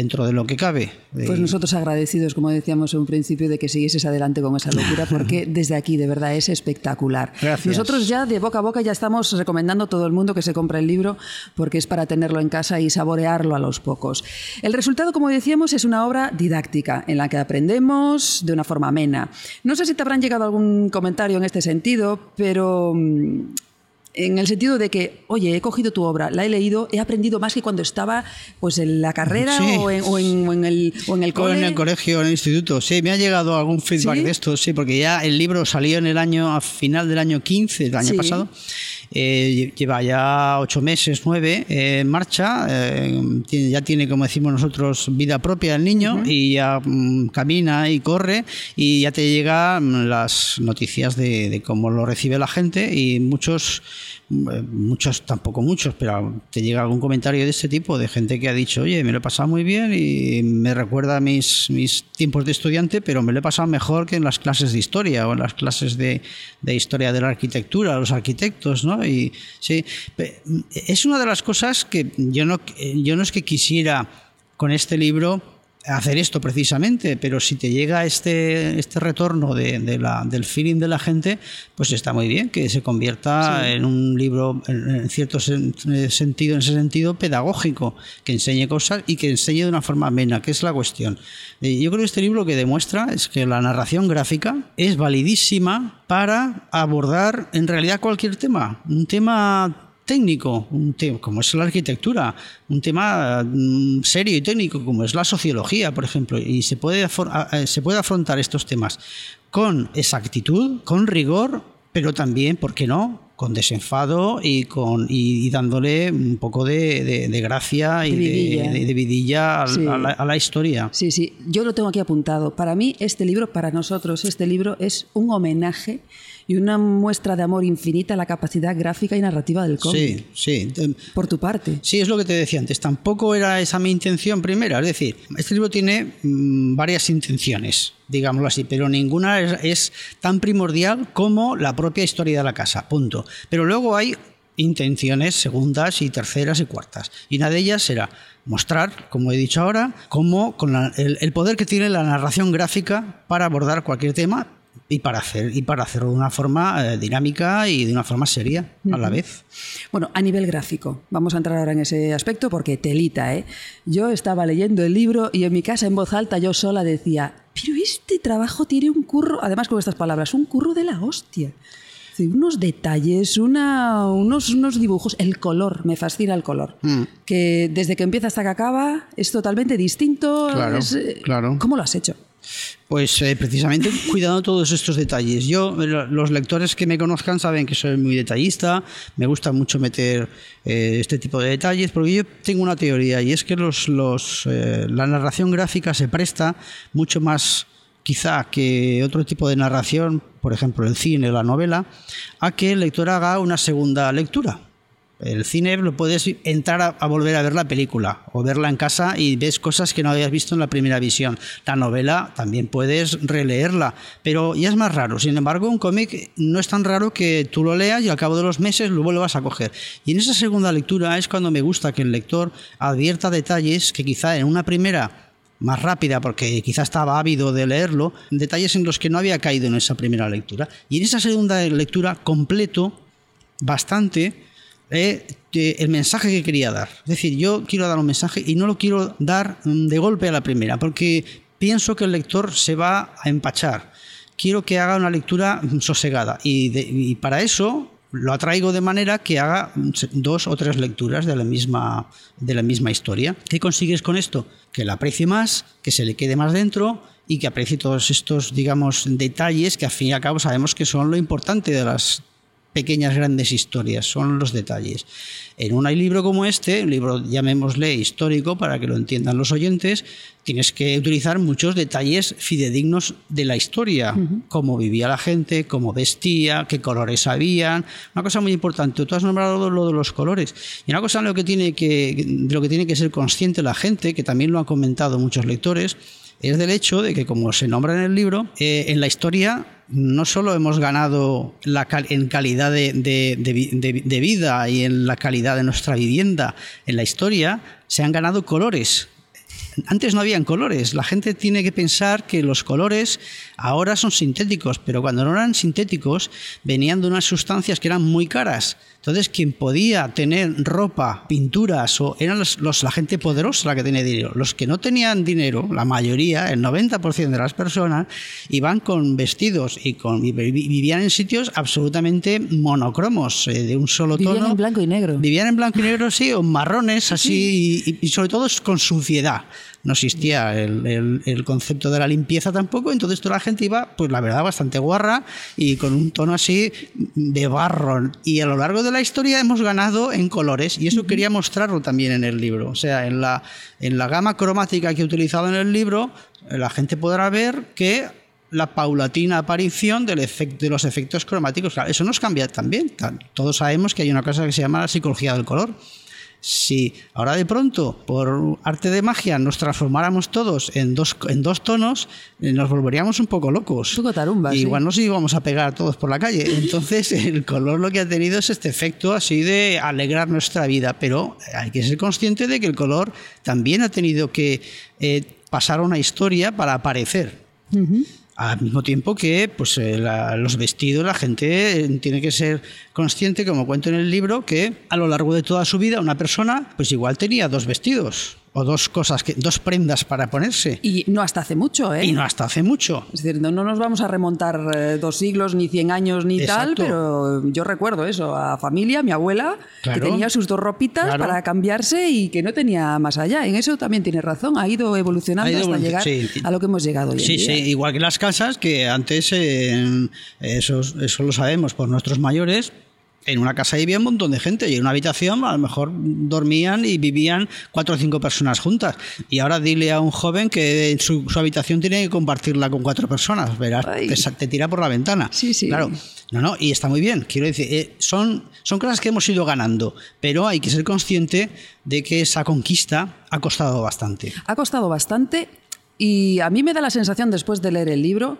[SPEAKER 4] dentro de lo que cabe
[SPEAKER 1] Pues
[SPEAKER 4] Eh,
[SPEAKER 1] nosotros agradecidos, como decíamos en un principio, de que siguieses adelante con esa locura, porque desde aquí de verdad es espectacular.
[SPEAKER 4] Gracias.
[SPEAKER 1] Nosotros ya de boca a boca ya estamos recomendando a todo el mundo que se compre el libro, porque es para tenerlo en casa y saborearlo a los pocos. El resultado, como decíamos, es una obra didáctica, en la que aprendemos de una forma amena. No sé si te habrán llegado algún comentario en este sentido, pero mm, en el sentido de que, oye, he cogido tu obra, la he leído, he aprendido más que cuando estaba pues en la carrera
[SPEAKER 4] Sí.
[SPEAKER 1] o, en, o en- o en el, o en el
[SPEAKER 4] o en el colegio, en el instituto. Sí, me ha llegado algún feedback
[SPEAKER 1] ¿Sí?
[SPEAKER 4] de esto, sí, porque ya el libro salió en el año, a final del año 15, del año
[SPEAKER 1] Sí.
[SPEAKER 4] pasado. Eh, lleva ya ocho meses, nueve eh, en marcha. eh, tiene- ya tiene, como decimos nosotros, vida propia el niño y ya mm, camina y corre y ya te llegan las noticias de, de cómo lo recibe la gente y muchos muchos, tampoco muchos, pero te llega algún comentario de este tipo, de gente que ha dicho, oye, me lo he pasado muy bien y me recuerda mis, mis tiempos de estudiante, pero me lo he pasado mejor que en las clases de historia o en las clases de, de historia de la arquitectura, los arquitectos, ¿no? Y sí, es una de las cosas que yo no, yo no es que quisiera con este libro hacer esto precisamente, pero si te llega este, este retorno de, de la, del feeling de la gente, pues está muy bien que se convierta en un libro, en, cierto sen- eh, sentido, en ese sentido pedagógico, que enseñe cosas y que enseñe de una forma amena, que es la cuestión. Yo creo que este libro lo que demuestra es que la narración gráfica es validísima para abordar en realidad cualquier tema, un tema técnico, un tema como es la arquitectura, un tema mm, serio y técnico como es la sociología, por ejemplo, y se puede, a- se puede afrontar estos temas con exactitud, con rigor, pero también, ¿por qué no?, con desenfado y, con, y, y dándole un poco de, de- de gracia y
[SPEAKER 1] De vidilla.
[SPEAKER 4] de, vidilla
[SPEAKER 1] Sí.
[SPEAKER 4] a, la, a la historia.
[SPEAKER 1] Sí, sí, yo lo tengo aquí apuntado. Para mí, este libro, para nosotros, este libro es un homenaje y una muestra de amor infinita a la capacidad gráfica y narrativa del cómic.
[SPEAKER 4] Sí, sí.
[SPEAKER 1] Por tu parte.
[SPEAKER 4] Sí, es lo que te decía antes. Tampoco era esa mi intención primera. Es decir, este libro tiene mm, varias intenciones, digámoslo así, pero ninguna es, es tan primordial como la propia historia de la casa. Punto. Pero luego hay intenciones segundas y terceras y cuartas. Y una de ellas será mostrar, como he dicho ahora, cómo con la- el, el poder que tiene la narración gráfica para abordar cualquier tema y para hacer y para hacerlo de una forma eh, dinámica y de una forma seria a la vez.
[SPEAKER 1] Bueno, a nivel gráfico, vamos a entrar ahora en ese aspecto porque telita, ¿eh? Yo estaba leyendo el libro y en mi casa en voz alta yo sola decía, pero este trabajo tiene un curro, además con estas palabras, un curro de la hostia. Sí, Unos detalles, una, unos, unos dibujos, el color, me fascina el color.
[SPEAKER 4] Mm.
[SPEAKER 1] Que desde que empieza hasta que acaba es totalmente distinto.
[SPEAKER 4] Claro,
[SPEAKER 1] es, eh,
[SPEAKER 4] claro.
[SPEAKER 1] ¿Cómo lo has hecho?
[SPEAKER 4] Pues eh, precisamente cuidando todos estos detalles. Yo, lo- los lectores que me conozcan saben que soy muy detallista, me gusta mucho meter eh, este tipo de detalles, porque yo tengo una teoría y es que los, los, eh, la narración gráfica se presta mucho más quizá que otro tipo de narración, por ejemplo el cine, la novela, a que el lector haga una segunda lectura. El cine lo puedes entrar a, volver a ver la película o verla en casa y ves cosas que no habías visto en la primera visión. La novela también puedes releerla, pero ya es más raro. Sin embargo, un cómic no es tan raro que tú lo leas y al cabo de los meses lo vuelvas a coger. Y en esa segunda lectura es cuando me gusta que el lector advierta detalles que quizá en una primera más rápida porque quizá estaba ávido de leerlo, detalles en los que no había caído en esa primera lectura. Y en esa segunda lectura completo bastante eh, el mensaje que quería dar. Es decir, yo quiero dar un mensaje y no lo quiero dar mm, de golpe a la primera, porque pienso que el lector se va a empachar. Quiero que haga una lectura mm, sosegada y, para eso lo atraigo de manera que haga mm, dos o tres lecturas de la misma de la misma historia. ¿Qué consigues con esto? Que la aprecie más, que se le quede más dentro y que aprecie todos estos, digamos, detalles que al fin y al cabo sabemos que son lo importante de las pequeñas grandes historias, son los detalles. En un libro como este, un libro llamémosle histórico para que lo entiendan los oyentes, tienes que utilizar muchos detalles fidedignos de la historia, cómo vivía la gente, cómo vestía, qué colores habían. Una cosa muy importante, tú has nombrado lo de los colores. Y una cosa en lo que tiene que, de lo que tiene que ser consciente la gente, que también lo han comentado muchos lectores, es del hecho de que, como se nombra en el libro, eh, en la historia no solo hemos ganado en calidad de, de- de vida y en la calidad de nuestra vivienda, en la historia se han ganado colores. Antes no habían colores. La gente tiene que pensar que los colores ahora son sintéticos, pero cuando no eran sintéticos venían de unas sustancias que eran muy caras. Entonces, quien podía tener ropa, pinturas, o eran los, los- la gente poderosa la que tenía dinero. Los que no tenían dinero, la mayoría, el 90% de las personas, iban con vestidos y, con, y vivían en sitios absolutamente monocromos, eh, de un solo
[SPEAKER 1] Vivían
[SPEAKER 4] tono.
[SPEAKER 1] en blanco y negro.
[SPEAKER 4] Vivían en blanco y negro, sí, o marrones, así, y, y sobre todo con suciedad. No existía el, el- el concepto de la limpieza tampoco, entonces toda la gente iba, pues la verdad, bastante guarra y con un tono así de barro. Y a lo largo de la historia hemos ganado en colores, y eso quería mostrarlo también en el libro. O sea, en la, en la gama cromática que he utilizado en el libro, la gente podrá ver que la paulatina aparición del efec- de los efectos cromáticos. Claro, eso nos cambia también. Ta- Todos sabemos que hay una cosa que se llama la psicología del color. Si ahora de pronto, por arte de magia, nos transformáramos todos en dos, en dos tonos, eh, nos volveríamos un poco locos.
[SPEAKER 1] Un poco tarumba, sí.
[SPEAKER 4] Igual nos íbamos a pegar todos por la calle. Entonces, el color lo que ha tenido es este efecto así de alegrar nuestra vida. Pero hay que ser consciente de que el color también ha tenido que eh, pasar una historia para aparecer. Al mismo tiempo que pues, eh, la- los vestidos, la gente eh, tiene que ser consciente, como cuento en el libro, que a lo largo de toda su vida una persona pues igual tenía dos vestidos o dos cosas, que, dos prendas para ponerse.
[SPEAKER 1] Y no hasta hace mucho, ¿eh?
[SPEAKER 4] Y no hasta hace mucho.
[SPEAKER 1] Es decir, no, no nos vamos a remontar eh, dos siglos, ni cien años, ni tal, pero yo recuerdo eso, a familia, mi abuela,
[SPEAKER 4] Claro.
[SPEAKER 1] que tenía sus dos ropitas
[SPEAKER 4] Claro.
[SPEAKER 1] para cambiarse y que no tenía más allá. En eso también tiene razón, ha ido evolucionando
[SPEAKER 4] Ha ido
[SPEAKER 1] hasta llegar
[SPEAKER 4] sí.
[SPEAKER 1] a lo que hemos llegado hoy en
[SPEAKER 4] Sí,
[SPEAKER 1] día.
[SPEAKER 4] sí, igual que las casas, que antes, eh, eso, eso lo sabemos por nuestros mayores, en una casa vivía un montón de gente y en una habitación a lo mejor dormían y vivían cuatro o cinco personas juntas. Y ahora dile a un joven que en su, su habitación tiene que compartirla con cuatro personas, verás, te, te tira por la ventana.
[SPEAKER 1] Sí, sí.
[SPEAKER 4] Claro. No, no, y está muy bien. Quiero decir, eh, son, son cosas que hemos ido ganando, pero hay que ser consciente de que esa conquista ha costado bastante.
[SPEAKER 1] Ha costado bastante y a mí me da la sensación después de leer el libro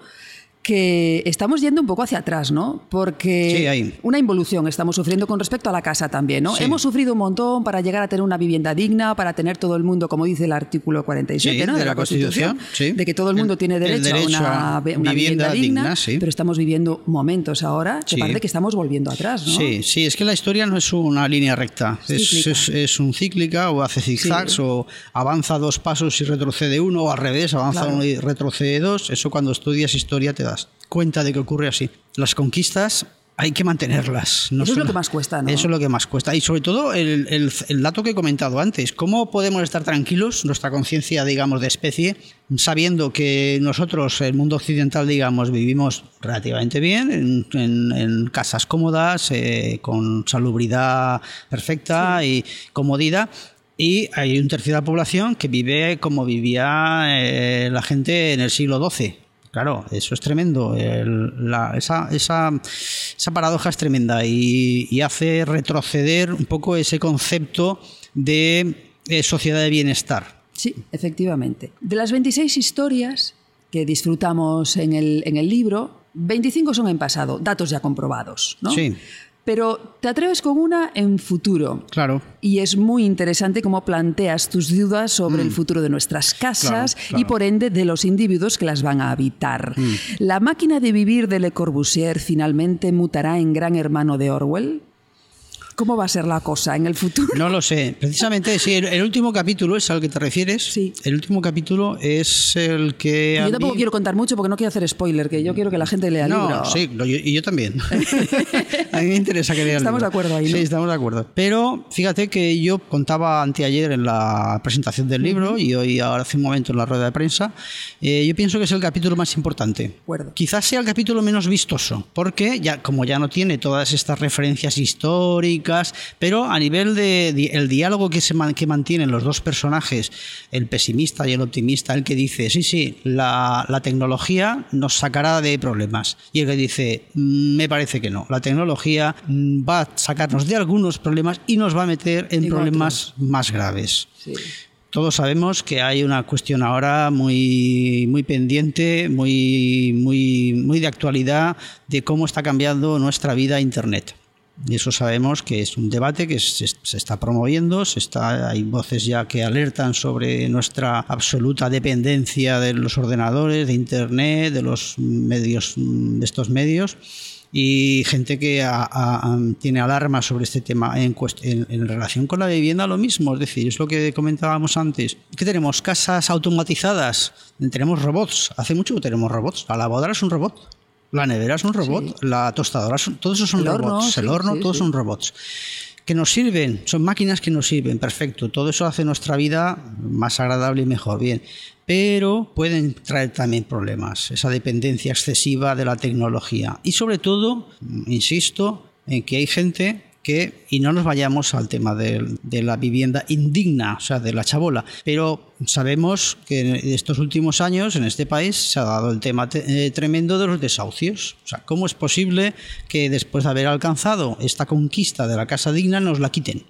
[SPEAKER 1] que estamos yendo un poco hacia atrás, ¿no? Porque
[SPEAKER 4] Sí, ahí.
[SPEAKER 1] una involución estamos sufriendo con respecto a la casa también, ¿no?
[SPEAKER 4] Sí.
[SPEAKER 1] Hemos sufrido un montón para llegar a tener una vivienda digna, para tener todo el mundo, como dice el artículo 47
[SPEAKER 4] Sí,
[SPEAKER 1] ¿no?
[SPEAKER 4] de la Constitución,
[SPEAKER 1] de que todo el mundo
[SPEAKER 4] El-
[SPEAKER 1] tiene derecho,
[SPEAKER 4] derecho
[SPEAKER 1] a una,
[SPEAKER 4] a
[SPEAKER 1] ve- una vivienda, digna,
[SPEAKER 4] digna, sí.
[SPEAKER 1] pero estamos viviendo momentos ahora que parece que estamos volviendo atrás, ¿no?
[SPEAKER 4] Sí, sí, es que la historia no es una línea recta, es,
[SPEAKER 1] Cíclica.
[SPEAKER 4] es, es un cíclica o hace zigzags o avanza dos pasos y retrocede uno o al revés, avanza
[SPEAKER 1] Claro.
[SPEAKER 4] uno y retrocede dos. Eso cuando estudias historia te das cuenta de que ocurre así. Las conquistas hay que mantenerlas. No
[SPEAKER 1] Eso es lo que más cuesta, ¿no?
[SPEAKER 4] Eso es lo que más cuesta. Y sobre todo el, el- el dato que he comentado antes, ¿cómo podemos estar tranquilos, nuestra conciencia, digamos, de especie, sabiendo que nosotros, el mundo occidental, digamos, vivimos relativamente bien, en, en- en casas cómodas, eh, con salubridad perfecta y comodidad? Y hay un tercio de la población que vive como vivía eh, la gente en el siglo XII. Claro, eso es tremendo. El- la- esa, esa, esa paradoja es tremenda y, y hace retroceder un poco ese concepto de eh, sociedad de bienestar.
[SPEAKER 1] Sí, efectivamente. De las 26 historias que disfrutamos en el, en el libro, 25 son en pasado, datos ya comprobados, ¿no?
[SPEAKER 4] Sí.
[SPEAKER 1] Pero te atreves con una en futuro.
[SPEAKER 4] Claro.
[SPEAKER 1] Y es muy interesante cómo planteas tus dudas sobre el futuro de nuestras casas
[SPEAKER 4] Mm. Claro, claro.
[SPEAKER 1] y por ende de los individuos que las van a habitar.
[SPEAKER 4] Mm.
[SPEAKER 1] ¿La máquina de vivir de Le Corbusier finalmente mutará en gran hermano de Orwell? ¿Cómo va a ser la cosa en el futuro?
[SPEAKER 4] No lo sé. Precisamente, sí, el, el último capítulo es al que te refieres.
[SPEAKER 1] Sí.
[SPEAKER 4] El último capítulo es el que. a
[SPEAKER 1] Yo tampoco
[SPEAKER 4] mí-
[SPEAKER 1] quiero contar mucho porque no quiero hacer spoiler, que yo quiero que la gente lea el
[SPEAKER 4] No,
[SPEAKER 1] libro.
[SPEAKER 4] sí, lo- yo- y yo también. a mí me interesa que lea el
[SPEAKER 1] Estamos
[SPEAKER 4] libro.
[SPEAKER 1] de acuerdo ahí, ¿no?
[SPEAKER 4] Sí, estamos de acuerdo. Pero fíjate que yo contaba anteayer en la presentación del libro y hoy ahora hace un momento en la rueda de prensa, eh, yo pienso que es el capítulo más importante.
[SPEAKER 1] acuerdo.
[SPEAKER 4] Quizás sea el capítulo menos vistoso, porque ya como ya no tiene todas estas referencias históricas, pero a nivel de, el diálogo que se man- que mantienen los dos personajes, el pesimista y el optimista, el que dice, sí, sí, la, la tecnología nos sacará de problemas, y el que dice, "Mm, me parece que no, la tecnología mm, va a sacarnos de algunos problemas y nos va a meter en problemas más graves.
[SPEAKER 1] Sí.
[SPEAKER 4] Todos sabemos que hay una cuestión ahora muy, muy pendiente, muy, muy, muy de actualidad de cómo está cambiando nuestra vida Internet. Y eso sabemos que es un debate que se, se está promoviendo, se está, hay voces ya que alertan sobre nuestra absoluta dependencia de los ordenadores, de Internet, de los medios, de estos medios y gente que a- a- tiene alarma sobre este tema en, en- en relación con la vivienda lo mismo, es decir, es lo que comentábamos antes. ¿Qué tenemos? Casas automatizadas, tenemos robots, hace mucho que tenemos robots, la lavadora es un robot. La nevera es un robot, la tostadora, son- todos esos son
[SPEAKER 1] El horno,
[SPEAKER 4] robots, el
[SPEAKER 1] sí,
[SPEAKER 4] horno,
[SPEAKER 1] sí,
[SPEAKER 4] todos son robots. Que nos sirven, son máquinas que nos sirven, perfecto. Todo eso hace nuestra vida más agradable y mejor, bien. Pero pueden traer también problemas, esa dependencia excesiva de la tecnología. Y sobre todo, insisto, en que hay gente que, y no nos vayamos al tema de, la vivienda indigna, o sea, de la chabola, pero sabemos que en estos últimos años en este país se ha dado el tema te- eh, tremendo de los desahucios. O sea, ¿cómo es posible que después de haber alcanzado esta conquista de la casa digna nos la quiten?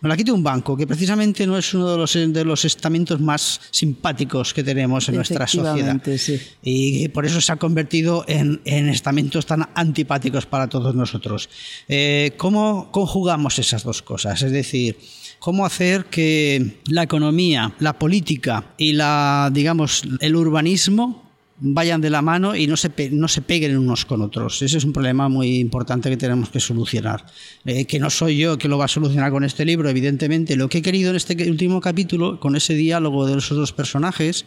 [SPEAKER 4] Nos la quite un banco, que precisamente no es uno de los, de los estamentos más simpáticos que tenemos en nuestra sociedad.
[SPEAKER 1] Sí.
[SPEAKER 4] Y por eso se ha convertido en, en estamentos tan antipáticos para todos nosotros. Eh, ¿Cómo conjugamos esas dos cosas? Es decir, cómo hacer que la economía, la política y la, digamos, el urbanismo vayan de la mano y no se, no se peguen unos con otros. Ese es un problema muy importante que tenemos que solucionar. Eh, que no soy yo que lo va a solucionar con este libro, evidentemente. Lo que he querido en este último capítulo, con ese diálogo de esos dos personajes,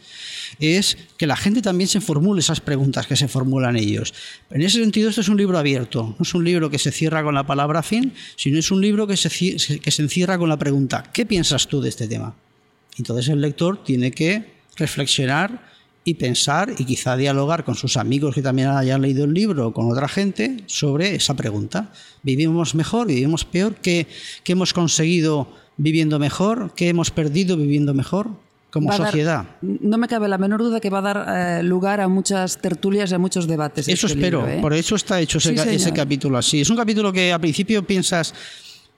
[SPEAKER 4] es que la gente también se formule esas preguntas que se formulan ellos. En ese sentido, esto es un libro abierto. No es un libro que se cierra con la palabra fin, sino es un libro que se, que se encierra con la pregunta, ¿qué piensas tú de este tema? Entonces el lector tiene que reflexionar y pensar y quizá dialogar con sus amigos que también hayan leído el libro o con otra gente sobre esa pregunta. ¿Vivimos mejor? ¿Vivimos peor? ¿Qué, qué hemos conseguido viviendo mejor? ¿Qué hemos perdido viviendo mejor como
[SPEAKER 1] Va dar-
[SPEAKER 4] sociedad?
[SPEAKER 1] no me cabe la menor duda que va a dar eh, lugar a muchas tertulias y a muchos debates.
[SPEAKER 4] Eso
[SPEAKER 1] este
[SPEAKER 4] espero,
[SPEAKER 1] libro, ¿eh?
[SPEAKER 4] por eso está hecho ese,
[SPEAKER 1] Sí,
[SPEAKER 4] capítulo así. Es un capítulo que al principio piensas,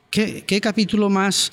[SPEAKER 4] ¿qué, qué capítulo más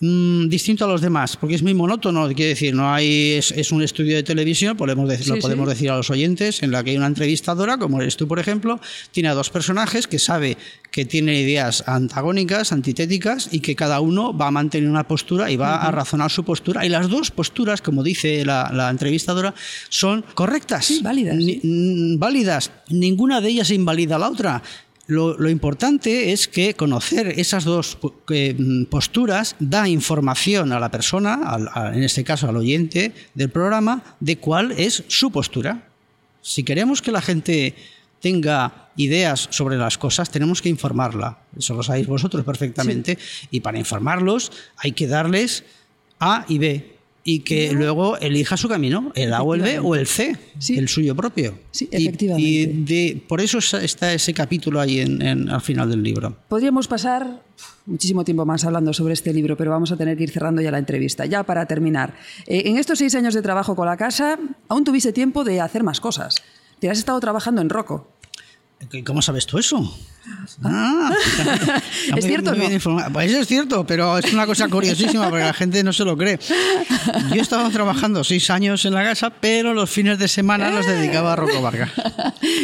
[SPEAKER 4] mm, distinto a los demás? Porque es muy monótono, quiere decir, no hay es, es un estudio de televisión, podemos decir,
[SPEAKER 1] Sí,
[SPEAKER 4] lo podemos
[SPEAKER 1] sí.
[SPEAKER 4] decir a los oyentes, en la que hay una entrevistadora, como eres tú, por ejemplo, tiene a dos personajes que sabe que tienen ideas antagónicas, antitéticas, y que cada uno va a mantener una postura y va a razonar su postura. Y las dos posturas, como dice la, la entrevistadora, son correctas.
[SPEAKER 1] Sí, válidas,
[SPEAKER 4] Ni- válidas. Ninguna de ellas invalida a la otra. Lo, lo importante es que conocer esas dos mm, posturas da información a la persona, al- a- en este caso al oyente del programa, de cuál es su postura. Si queremos que la gente tenga ideas sobre las cosas, tenemos que informarla. Eso lo sabéis vosotros perfectamente. Y para informarlos hay que darles A y B. Y que luego elija su camino, el A o el B o el C,
[SPEAKER 1] Sí.
[SPEAKER 4] el suyo propio.
[SPEAKER 1] Sí,
[SPEAKER 4] Y-
[SPEAKER 1] efectivamente.
[SPEAKER 4] Y, de, por eso está- está ese capítulo ahí en- en- al final del libro.
[SPEAKER 1] Podríamos pasar muchísimo tiempo más hablando sobre este libro, pero vamos a tener que ir cerrando ya la entrevista. Ya para terminar, eh, en estos seis años de trabajo con la casa, aún tuviste tiempo de hacer más cosas. Te has estado trabajando en Rocco.
[SPEAKER 4] ¿Cómo sabes tú eso? Ah,
[SPEAKER 1] ¿Es cierto
[SPEAKER 4] muy
[SPEAKER 1] no?
[SPEAKER 4] Pues es cierto, pero es una cosa curiosísima porque la gente no se lo cree. Yo he estado trabajando seis años en la casa, pero los fines de semana los dedicaba a Rocco Vargas.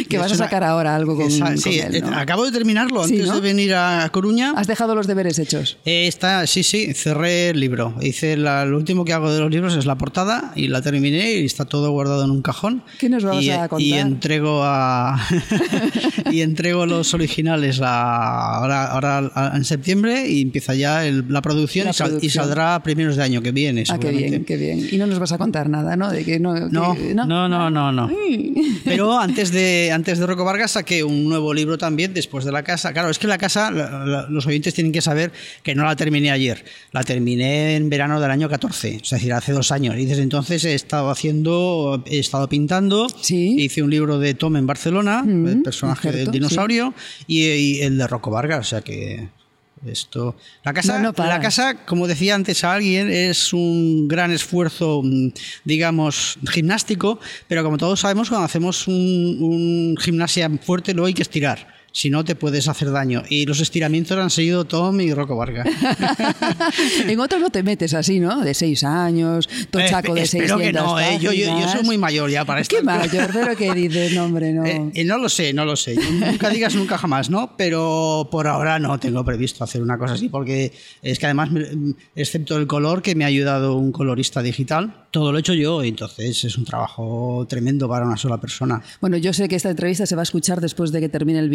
[SPEAKER 1] Que vas a
[SPEAKER 4] Es una-
[SPEAKER 1] sacar ahora algo con,
[SPEAKER 4] Esa-
[SPEAKER 1] con
[SPEAKER 4] sí,
[SPEAKER 1] él,
[SPEAKER 4] eh,
[SPEAKER 1] ¿no?
[SPEAKER 4] acabo de terminarlo
[SPEAKER 1] Sí,
[SPEAKER 4] antes
[SPEAKER 1] ¿no?
[SPEAKER 4] de venir a Coruña.
[SPEAKER 1] Has dejado los deberes hechos.
[SPEAKER 4] Eh, está, sí, sí, cerré el libro. Hice la- lo último que hago de los libros es la portada y la terminé y está todo guardado en un cajón.
[SPEAKER 1] ¿Qué nos vas
[SPEAKER 4] y,
[SPEAKER 1] a contar?
[SPEAKER 4] Y entrego a y entrego los originales a- ahora, ahora a- en septiembre y empieza ya el- la producción,
[SPEAKER 1] La
[SPEAKER 4] y, sal- y
[SPEAKER 1] producción.
[SPEAKER 4] saldrá a primeros de año que viene.
[SPEAKER 1] Ah, qué bien, qué bien. Y no nos vas a contar nada, ¿no? De que no,
[SPEAKER 4] No,
[SPEAKER 1] que-
[SPEAKER 4] no, no, no, no. Pero antes de, antes de Rocco Vargas saqué un nuevo libro también después de la casa. Claro, es que la casa, la- la- los oyentes tienen que saber que no la terminé ayer. La terminé en verano del año 14, es decir, hace dos años. Y desde entonces he estado haciendo, he estado pintando.
[SPEAKER 1] Sí.
[SPEAKER 4] Hice un libro de Tom en Barcelona,
[SPEAKER 1] Mm,
[SPEAKER 4] el personaje del dinosaurio, y, y el de Rocco Vargas. O sea que esto. La casa,
[SPEAKER 1] No,
[SPEAKER 4] la casa, como decía antes a alguien, es un gran esfuerzo, mm, digamos, gimnástico, pero como todos sabemos, cuando hacemos un, un gimnasia fuerte, luego hay que estirar. Si no, te puedes hacer daño. Y los estiramientos han seguido Tom y Rocco Vargas.
[SPEAKER 1] en otros no te metes así, ¿no? De seis años, tochaco de
[SPEAKER 4] Eh, Espero
[SPEAKER 1] 600
[SPEAKER 4] que no, ¿eh? yo, yo, yo soy muy mayor ya para esto.
[SPEAKER 1] Qué mayor, pero que dices, no, hombre, no.
[SPEAKER 4] Eh, eh, no lo sé, no lo sé. Nunca digas nunca jamás, ¿no? Pero por ahora no tengo previsto hacer una cosa así, porque es que además, excepto el color, que me ha ayudado un colorista digital, todo lo he hecho yo, y entonces es un trabajo tremendo para una sola persona.
[SPEAKER 1] Bueno, yo sé que esta entrevista se va a escuchar después de que termine el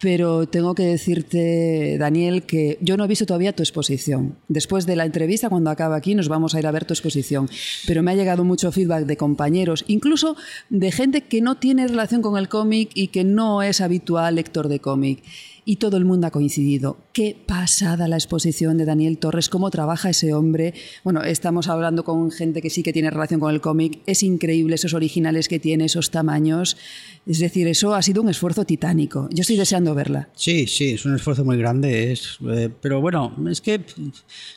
[SPEAKER 1] pero tengo que decirte, Daniel, que yo no he visto todavía tu exposición. Después de la entrevista, cuando acabe aquí, nos vamos a ir a ver tu exposición. Pero me ha llegado mucho feedback de compañeros, incluso de gente que no tiene relación con el cómic y que no es habitual lector de cómic. Y todo el mundo ha coincidido. Qué pasada la exposición de Daniel Torres, cómo trabaja ese hombre. Bueno, estamos hablando con gente que sí que tiene relación con el cómic. Es increíble esos originales que tiene, esos tamaños. Es decir, eso ha sido un esfuerzo titánico. Yo estoy deseando verla.
[SPEAKER 4] Sí, sí, es un esfuerzo muy grande. Es, eh, pero bueno, es que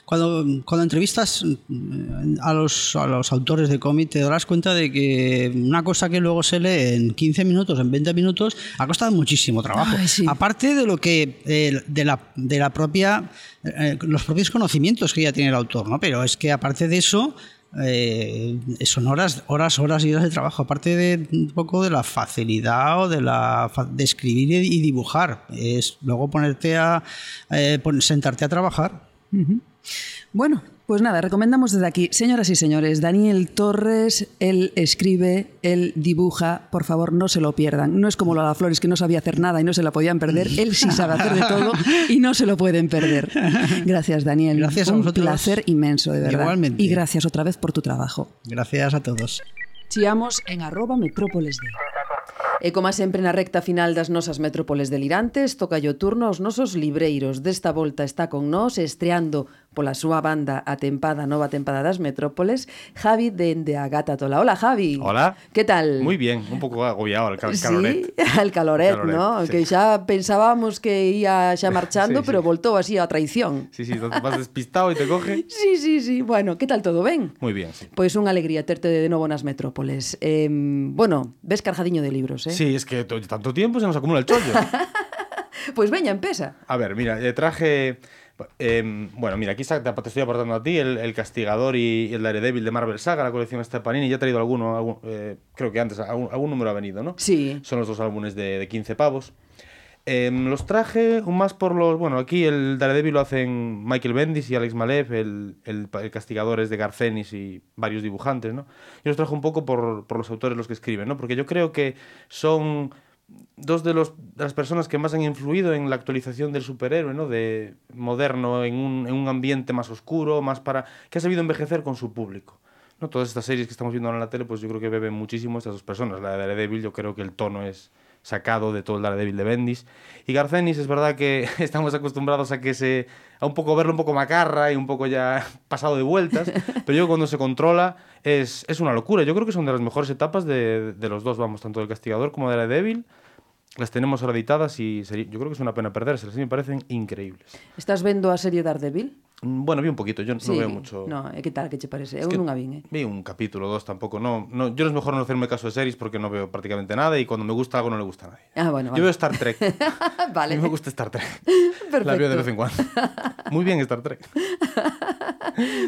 [SPEAKER 4] cuando, cuando entrevistas mm, a los, a los autores de cómic te darás cuenta de que una cosa que luego se lee en 15 minutos, en 20 minutos, ha costado muchísimo trabajo.
[SPEAKER 1] Ay, sí.
[SPEAKER 4] Aparte de lo que eh, de, la, de la propia eh, los propios conocimientos que ya tiene el autor, ¿no? Pero es que aparte de eso eh, son horas, horas, horas y horas de trabajo, aparte de un poco de la facilidad o de la de escribir y, dibujar. Es luego ponerte a eh, sentarte a trabajar.
[SPEAKER 1] Bueno, pues nada, recomendamos desde aquí, señoras y señores, Daniel Torres, él escribe, él dibuja, por favor no se lo pierdan. No es como Lola Flores que no sabía hacer nada y no se la podían perder, él sí sabe hacer de todo y no se lo pueden perder. Gracias Daniel,
[SPEAKER 4] Gracias a
[SPEAKER 1] un
[SPEAKER 4] vosotros.
[SPEAKER 1] placer inmenso, de verdad.
[SPEAKER 4] Igualmente.
[SPEAKER 1] Y gracias otra vez por tu trabajo.
[SPEAKER 4] Gracias a todos.
[SPEAKER 1] Chiamos en arroba metrópoles de. E como sempre na recta final das nosas metrópoles delirantes, toca o turno aos nosos libreiros. Desta volta está con nós, estreando pola súa banda a tempada, nova tempada das metrópoles, Javi dende a Gata Tola. Hola, Javi.
[SPEAKER 5] Hola.
[SPEAKER 1] Que tal?
[SPEAKER 5] Muy bien, un pouco agobiado al cal
[SPEAKER 1] Sí,
[SPEAKER 5] caloret.
[SPEAKER 1] al caloret,
[SPEAKER 5] Caloret,
[SPEAKER 1] ¿no?
[SPEAKER 5] sí.
[SPEAKER 1] Que xa pensábamos que ia xa marchando,
[SPEAKER 5] Sí, sí.
[SPEAKER 1] pero voltou así a traición.
[SPEAKER 5] Sí, sí, vas despistado y te coge.
[SPEAKER 1] Sí, sí, sí. Bueno, que tal todo ben?
[SPEAKER 5] Muy bien, sí.
[SPEAKER 1] Pois unha alegría terte de novo nas metrópoles. Eh, bueno, ves carjadiño de libros, eh?
[SPEAKER 5] Sí, es que to- tanto tiempo se nos acumula el chollo.
[SPEAKER 1] Pois veña, empeza.
[SPEAKER 5] A ver, mira, eh, traje... eh, bueno, mira, aquí te estoy aportando a ti el, el Castigador y, y el Daredevil de Marvel Saga, la colección esta Panini. Ya he traído alguno, algún- eh, creo que antes, algún, algún número ha venido, ¿no?
[SPEAKER 1] Sí.
[SPEAKER 5] Son los dos álbumes de, de 15 pavos. Em, los traje más por los. Bueno, aquí el Daredevil lo hacen Michael Bendis y Alex Malev, el, el, el castigador es de Garcenis y varios dibujantes, ¿no? Yo los traje un poco por, por los autores los que escriben, ¿no? Porque yo creo que son dos de, los, de las personas que más han influido en la actualización del superhéroe, ¿no? De moderno, en un, en un ambiente más oscuro, más para. que ha sabido envejecer con su público. ¿no? Todas estas series que estamos viendo ahora en la tele, pues yo creo que beben muchísimo estas dos personas. La de Daredevil, yo creo que el tono es sacado de todo el Daredevil de Bendis. Y Garcenis es verdad que estamos acostumbrados a que se a un poco verlo un poco macarra y un poco ya pasado de vueltas, pero yo cuando se controla es, es una locura. Yo creo que son de las mejores etapas de, de los dos, vamos, tanto del Castigador como de Daredevil. Las tenemos ahora editadas y yo creo que es una pena perdérselas, me parecen increíbles.
[SPEAKER 1] Estás vendo a serie Daredevil?
[SPEAKER 5] Mm, Bueno, vi un poquito, yo no veo mucho...
[SPEAKER 1] No, que tal, que che parece? Eu
[SPEAKER 5] que-
[SPEAKER 1] non a vin, eh?
[SPEAKER 5] Vi un capítulo, dos tampoco, no, no. Yo no es mejor no hacerme caso de series porque no veo prácticamente nada y cuando me gusta algo no le gusta a nadie.
[SPEAKER 1] Ah, bueno,
[SPEAKER 5] Yo veo Star Trek.
[SPEAKER 1] vale.
[SPEAKER 5] A mí me gusta Star Trek.
[SPEAKER 1] Perfecto.
[SPEAKER 5] La veo de vez en cuando. Muy bien Star Trek.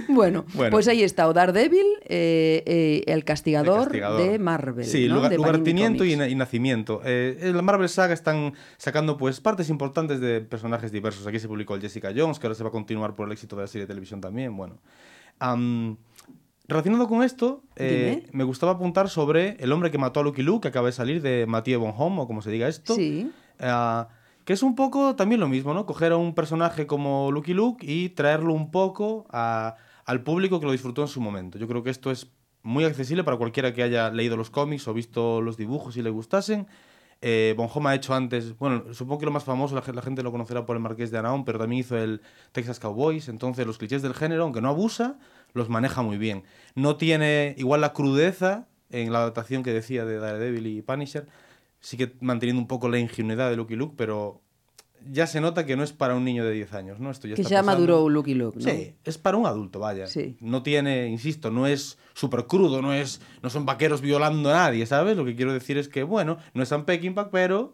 [SPEAKER 1] Bueno, pues aí está o Daredevil eh, eh, el castigador,
[SPEAKER 5] El Castigador.
[SPEAKER 1] de Marvel,
[SPEAKER 5] Sí,
[SPEAKER 1] ¿no?
[SPEAKER 5] lugar-
[SPEAKER 1] de Panini
[SPEAKER 5] lugartimiento y, nacimiento. Eh, en la Marvel Saga están sacando pues partes importantes de personajes diversos. Aquí se publicó el Jessica Jones, que ahora se va a continuar por el éxito de la serie de televisión también. Bueno, Am, relacionado con esto, eh, me gustaba apuntar sobre El hombre que mató a Lucky Luke, que acaba de salir de Mathieu Bonhomme, o como se diga esto.
[SPEAKER 1] Sí.
[SPEAKER 5] Ah, que es un poco también lo mismo, ¿no? Coger a un personaje como Lucky Luke y traerlo un poco a- al público que lo disfrutó en su momento. Yo creo que esto es muy accesible para cualquiera que haya leído los cómics o visto los dibujos y le gustasen. Eh, ha hecho antes, bueno, supongo que lo más famoso, la, la gente lo conocerá por el Marqués de Anaón, pero también hizo el Texas Cowboys. Entonces, los clichés del género, aunque no abusa, los maneja muy bien. No tiene igual la crudeza en la adaptación que decía de Daredevil y Punisher, sigue manteniendo un poco la ingenuidad de Lucky Luke, pero ya se nota que no es para un niño de 10 años, ¿no? Esto ya
[SPEAKER 1] Que
[SPEAKER 5] está
[SPEAKER 1] xa
[SPEAKER 5] pasando.
[SPEAKER 1] madurou Lucky Luke, ¿no?
[SPEAKER 5] Sí, es para un adulto, vaya.
[SPEAKER 1] Sí.
[SPEAKER 5] No tiene, insisto, no es súper crudo, no es no son vaqueros violando a nadie, ¿sabes? Lo que quiero decir es que, bueno, no es Sam Peckinpah, pero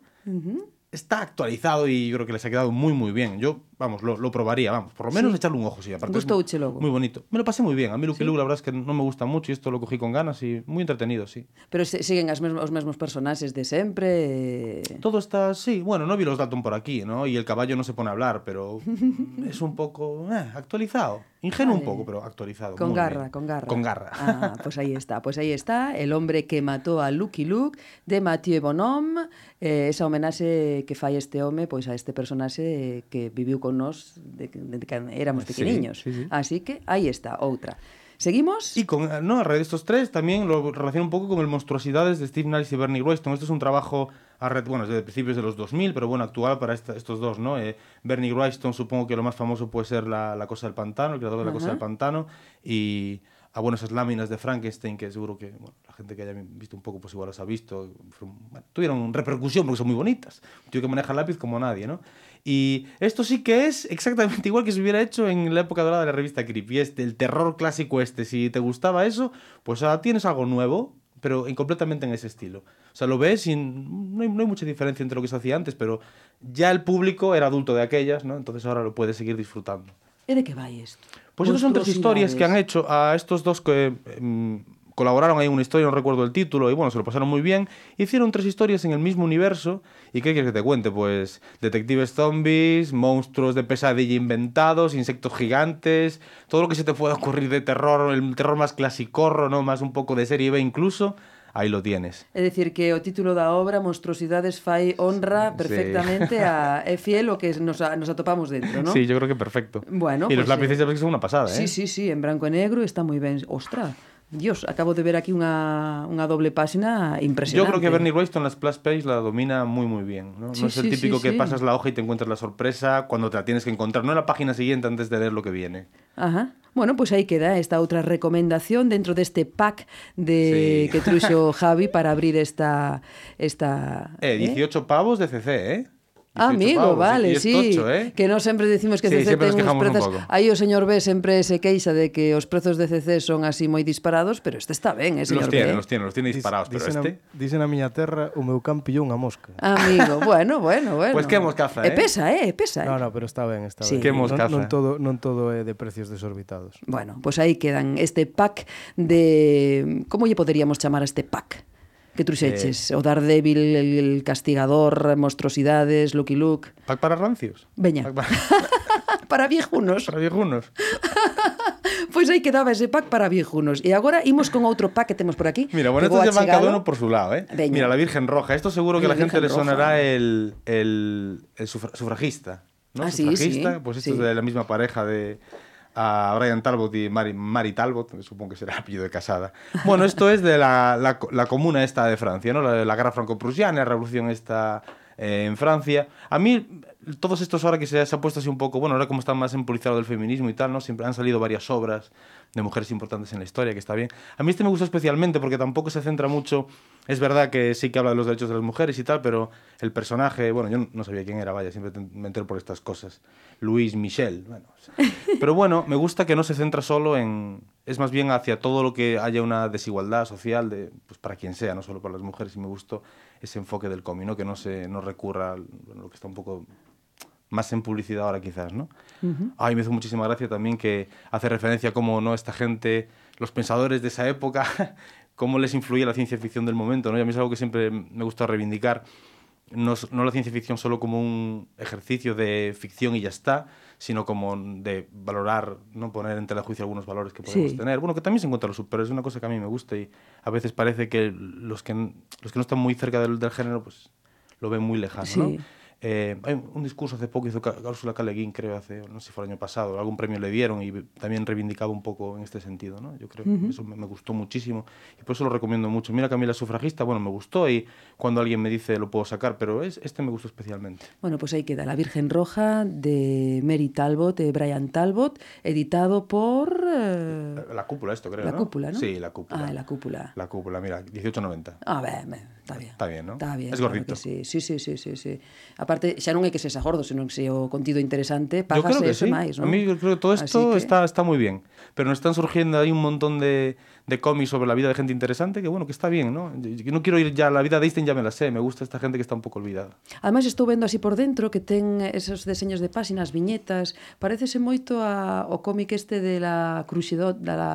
[SPEAKER 5] está actualizado y yo creo que les ha quedado muy, muy bien. Yo, vamos, lo, lo probaría, vamos, por lo menos
[SPEAKER 1] Sí.
[SPEAKER 5] echarle un ojo, sí. Aparte
[SPEAKER 1] Gustouche logo.
[SPEAKER 5] Muy bonito. Me lo pasé muy bien. A mí Lucky Luke, la verdad es que no me gusta mucho y esto lo cogí con ganas y muy entretenido, sí.
[SPEAKER 1] Pero siguen as mesmos, os mesmos personaxes de sempre. eh.
[SPEAKER 5] Todo está, sí, bueno, no vi los Dalton por aquí, ¿no? Y el caballo no se pone a hablar, pero es un poco eh, actualizado. Ingenuo un poco, pero actualizado.
[SPEAKER 1] Con
[SPEAKER 5] muy
[SPEAKER 1] garra,
[SPEAKER 5] bien.
[SPEAKER 1] con garra.
[SPEAKER 5] Con garra.
[SPEAKER 1] Ah, pues ahí está, pues ahí está, El hombre que mató a Lucky Luke de Mathieu Bonhomme, eh, esa que fai este home pois a este personaxe que viviu con nós de, de, de que éramos
[SPEAKER 5] Sí,
[SPEAKER 1] pequeniños.
[SPEAKER 5] sí, sí.
[SPEAKER 1] Así que aí está, outra. Seguimos?
[SPEAKER 5] Y con, no, a raíz de estos tres también lo relaciono un poco con el Monstruosidades de Steve Niles y Bernie Wrightson. Esto es un trabajo, a red, bueno, desde principios de los 2000, pero bueno, actual para esta- estos dos, ¿no? Eh, Bernie Wrightson supongo que lo más famoso puede ser la, la Cosa del Pantano, el creador de La Cosa
[SPEAKER 1] Ajá.
[SPEAKER 5] del Pantano, y a bueno, esas láminas de Frankenstein que seguro que la gente que haya visto un poco pues igual las ha visto, bueno, tuvieron repercusión porque son muy bonitas. Un que maneja el lápiz como nadie, ¿no? Y esto sí que es exactamente igual que se hubiera hecho en la época dorada de la revista Creep. Y este, el terror clásico este, si te gustaba eso, pues ahora tienes algo nuevo, pero en- completamente en ese estilo. O sea, lo ves y no hay, no hay mucha diferencia entre lo que se hacía antes, pero ya el público era adulto de aquellas, ¿no? Entonces ahora lo puedes seguir disfrutando.
[SPEAKER 1] De vai isto?
[SPEAKER 5] Pues estas son tres historias que han hecho a estos dos que em, colaboraron ahí en una historia, no recuerdo el título, y bueno, se lo pasaron muy bien. Hicieron tres historias en el mismo universo. ¿Y qué quieres que te cuente? Pues detectives zombies, monstruos de pesadilla inventados, insectos gigantes, todo lo que se te pueda ocurrir de terror, el terror más clasicorro, ¿no? Más un poco de serie B incluso. aí lo tienes.
[SPEAKER 1] É dicir que o título da obra Monstruosidades fai honra perfectamente sí. a é fiel o que nos, a, nos atopamos dentro, ¿no?
[SPEAKER 5] Sí, yo creo que perfecto.
[SPEAKER 1] Bueno,
[SPEAKER 5] y
[SPEAKER 1] pues los
[SPEAKER 5] lápices
[SPEAKER 1] eh...
[SPEAKER 5] son una pasada, ¿eh?
[SPEAKER 1] Sí, sí, sí, en blanco e negro está moi ben. Ostra, Dios, acabo de ver aquí unha, unha doble página
[SPEAKER 5] Yo
[SPEAKER 1] impresionante.
[SPEAKER 5] creo que Bernie Wrightson la splash page la domina muy muy bien. No,
[SPEAKER 1] Sí,
[SPEAKER 5] No es el
[SPEAKER 1] sí,
[SPEAKER 5] típico
[SPEAKER 1] sí,
[SPEAKER 5] que pasas la hoja y te encuentras la sorpresa cuando te la tienes que encontrar, no en la página siguiente antes de leer lo que viene.
[SPEAKER 1] Ajá. Bueno, pues aí queda esta outra recomendación dentro deste pack de que truxo Javi para abrir esta esta
[SPEAKER 5] Eh, 18 pavos de CC, ¿eh?
[SPEAKER 1] Ah, amigo, vale, sí,
[SPEAKER 5] tocho, eh?
[SPEAKER 1] que non sempre decimos que
[SPEAKER 5] sí,
[SPEAKER 1] CC ten uns prezos aí o señor B sempre se queixa de que os prezos de CC son así moi disparados pero este está ben, eh, señor
[SPEAKER 5] los tiene,
[SPEAKER 1] B
[SPEAKER 5] los tiene, los tiene disparados, pero
[SPEAKER 3] dicen
[SPEAKER 5] este
[SPEAKER 3] a, dicen a miña terra o meu campillo unha mosca
[SPEAKER 1] Amigo, bueno, bueno, bueno Pois
[SPEAKER 5] pues que moscaza, eh?
[SPEAKER 1] E pesa, eh, pesa eh?
[SPEAKER 3] No, no, pero está ben, está
[SPEAKER 1] sí.
[SPEAKER 3] ben
[SPEAKER 5] que moscaza.
[SPEAKER 3] Non, non, todo, non todo é de precios desorbitados
[SPEAKER 1] Bueno, pois pues aí quedan este pack de... Como lle poderíamos chamar a este pack? Que truxeches?
[SPEAKER 5] Eh.
[SPEAKER 1] O Daredevil, el, el Castigador, Monstruosidades, Lucky Luke...
[SPEAKER 5] ¿Pack para rancios?
[SPEAKER 1] Veña.
[SPEAKER 5] Para,
[SPEAKER 1] Para viejunos.
[SPEAKER 5] para viejunos.
[SPEAKER 1] Pois aí quedaba ese pack para viejunos. E agora imos con outro pack que temos por aquí.
[SPEAKER 5] Mira, bueno, estos llevan cada uno por su lado, ¿eh?
[SPEAKER 1] Veña.
[SPEAKER 5] Mira, la Virgen Roja. Esto seguro que a la
[SPEAKER 1] Virgen
[SPEAKER 5] gente le
[SPEAKER 1] Roja.
[SPEAKER 5] sonará el, el, el sufra- sufragista. ¿no?
[SPEAKER 1] Ah, sí,
[SPEAKER 5] sufragista,
[SPEAKER 1] sí,
[SPEAKER 5] pues esto
[SPEAKER 1] sí.
[SPEAKER 5] es de la misma pareja de a Brian Talbot y Mary, Mary Talbot, supongo que será apellido de casada. Bueno, esto es de la, la, la comuna esta de Francia, ¿no? La, la guerra franco-prusiana, la revolución esta eh, en Francia. A mí, todos estos ahora que se, se ha puesto así un poco, bueno, ahora como está más empolizado el feminismo y tal, ¿no? Siempre han salido varias obras de mujeres importantes en la historia, que está bien. A mí este me gusta especialmente porque tampoco se centra mucho, es verdad que sí que habla de los derechos de las mujeres y tal, pero el personaje, bueno, yo no sabía quién era, vaya, siempre me entero por estas cosas. Luis Michel, bueno. o sea. Pero bueno, me gusta que no se centra solo en, es más bien hacia todo lo que haya una desigualdad social de, pues para quien sea, no solo para las mujeres, y me gustó ese enfoque del cómic, ¿no? que no, se, no recurra a lo que está un poco más en publicidad ahora quizás, ¿no? Ay, me hizo muchísima gracia también que hace referencia a cómo, ¿no? Esta gente, los pensadores de esa época, cómo les influía la ciencia ficción del momento, ¿no? Y a mí es algo que siempre me gusta reivindicar, no, no la ciencia ficción solo como un ejercicio de ficción y ya está, sino como de valorar, no poner en tela de juicio algunos valores que podemos
[SPEAKER 1] Sí.
[SPEAKER 5] tener. Bueno, que también se encuentra los super, es una cosa que a mí me gusta y a veces parece que los que, los que no están muy cerca del, del género, pues lo ven muy lejano,
[SPEAKER 1] Sí.
[SPEAKER 5] ¿no? Eh, hay un discurso hace poco hizo Ca- Úrsula K. Le Guin, creo, hace, no sé si fue el año pasado, algún premio le dieron y también reivindicaba un poco en este sentido, ¿no? Yo creo que eso me, me gustó muchísimo y por eso lo recomiendo mucho. Mira Camila Sufragista, bueno, me gustó y cuando alguien me dice lo puedo sacar, pero es, este me gustó especialmente.
[SPEAKER 1] Bueno, pues ahí queda La Virgen Roja de Mary Talbot, de Brian Talbot, editado por... eh,
[SPEAKER 5] La cúpula esto, creo,
[SPEAKER 1] La
[SPEAKER 5] ¿no?
[SPEAKER 1] cúpula, ¿no?
[SPEAKER 5] Sí, la cúpula.
[SPEAKER 1] Ah, la cúpula.
[SPEAKER 5] La cúpula, mira, 18.90.
[SPEAKER 1] A ver, me, está bien.
[SPEAKER 5] Está bien, ¿no?
[SPEAKER 1] Está bien.
[SPEAKER 5] Es gordito.
[SPEAKER 1] Claro sí. sí, sí, sí, sí, sí. Aparte, xa non é que se xa gordo, senón que se o contido interesante,
[SPEAKER 5] pagas
[SPEAKER 1] eso
[SPEAKER 5] sí.
[SPEAKER 1] máis,
[SPEAKER 5] ¿no?
[SPEAKER 1] A
[SPEAKER 5] mí yo creo que todo esto
[SPEAKER 1] que...
[SPEAKER 5] está, está moi bien. Pero nos están surgiendo aí un montón de, de cómics sobre la vida de gente interesante que, bueno, que está bien, ¿no? Yo, no quiero ir ya, a la vida de Einstein ya me la sé, me gusta esta gente que está un pouco olvidada.
[SPEAKER 1] Ademais, estou vendo así por dentro que ten esos deseños de páxinas, viñetas, parecese moito a, o cómic este de la Cruxidot, da la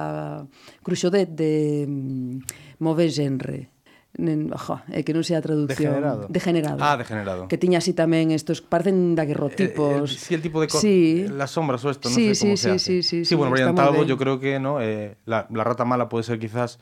[SPEAKER 1] Cruxodet de um, Mauvais Genre nen, ojo, é que non sei a traducción.
[SPEAKER 5] Degenerado.
[SPEAKER 1] Degenerado.
[SPEAKER 5] Ah, degenerado.
[SPEAKER 1] Que tiña así tamén estos, parecen daguerrotipos.
[SPEAKER 5] Eh, eh, sí, el tipo de...
[SPEAKER 1] Sí.
[SPEAKER 5] Las sombras o esto,
[SPEAKER 1] sí,
[SPEAKER 5] non sí, como
[SPEAKER 1] sí,
[SPEAKER 5] se
[SPEAKER 1] sí,
[SPEAKER 5] hace.
[SPEAKER 1] Sí, sí,
[SPEAKER 5] sí,
[SPEAKER 1] sí, bueno, Brian
[SPEAKER 5] Talbot yo creo que no eh, la, la rata mala puede ser quizás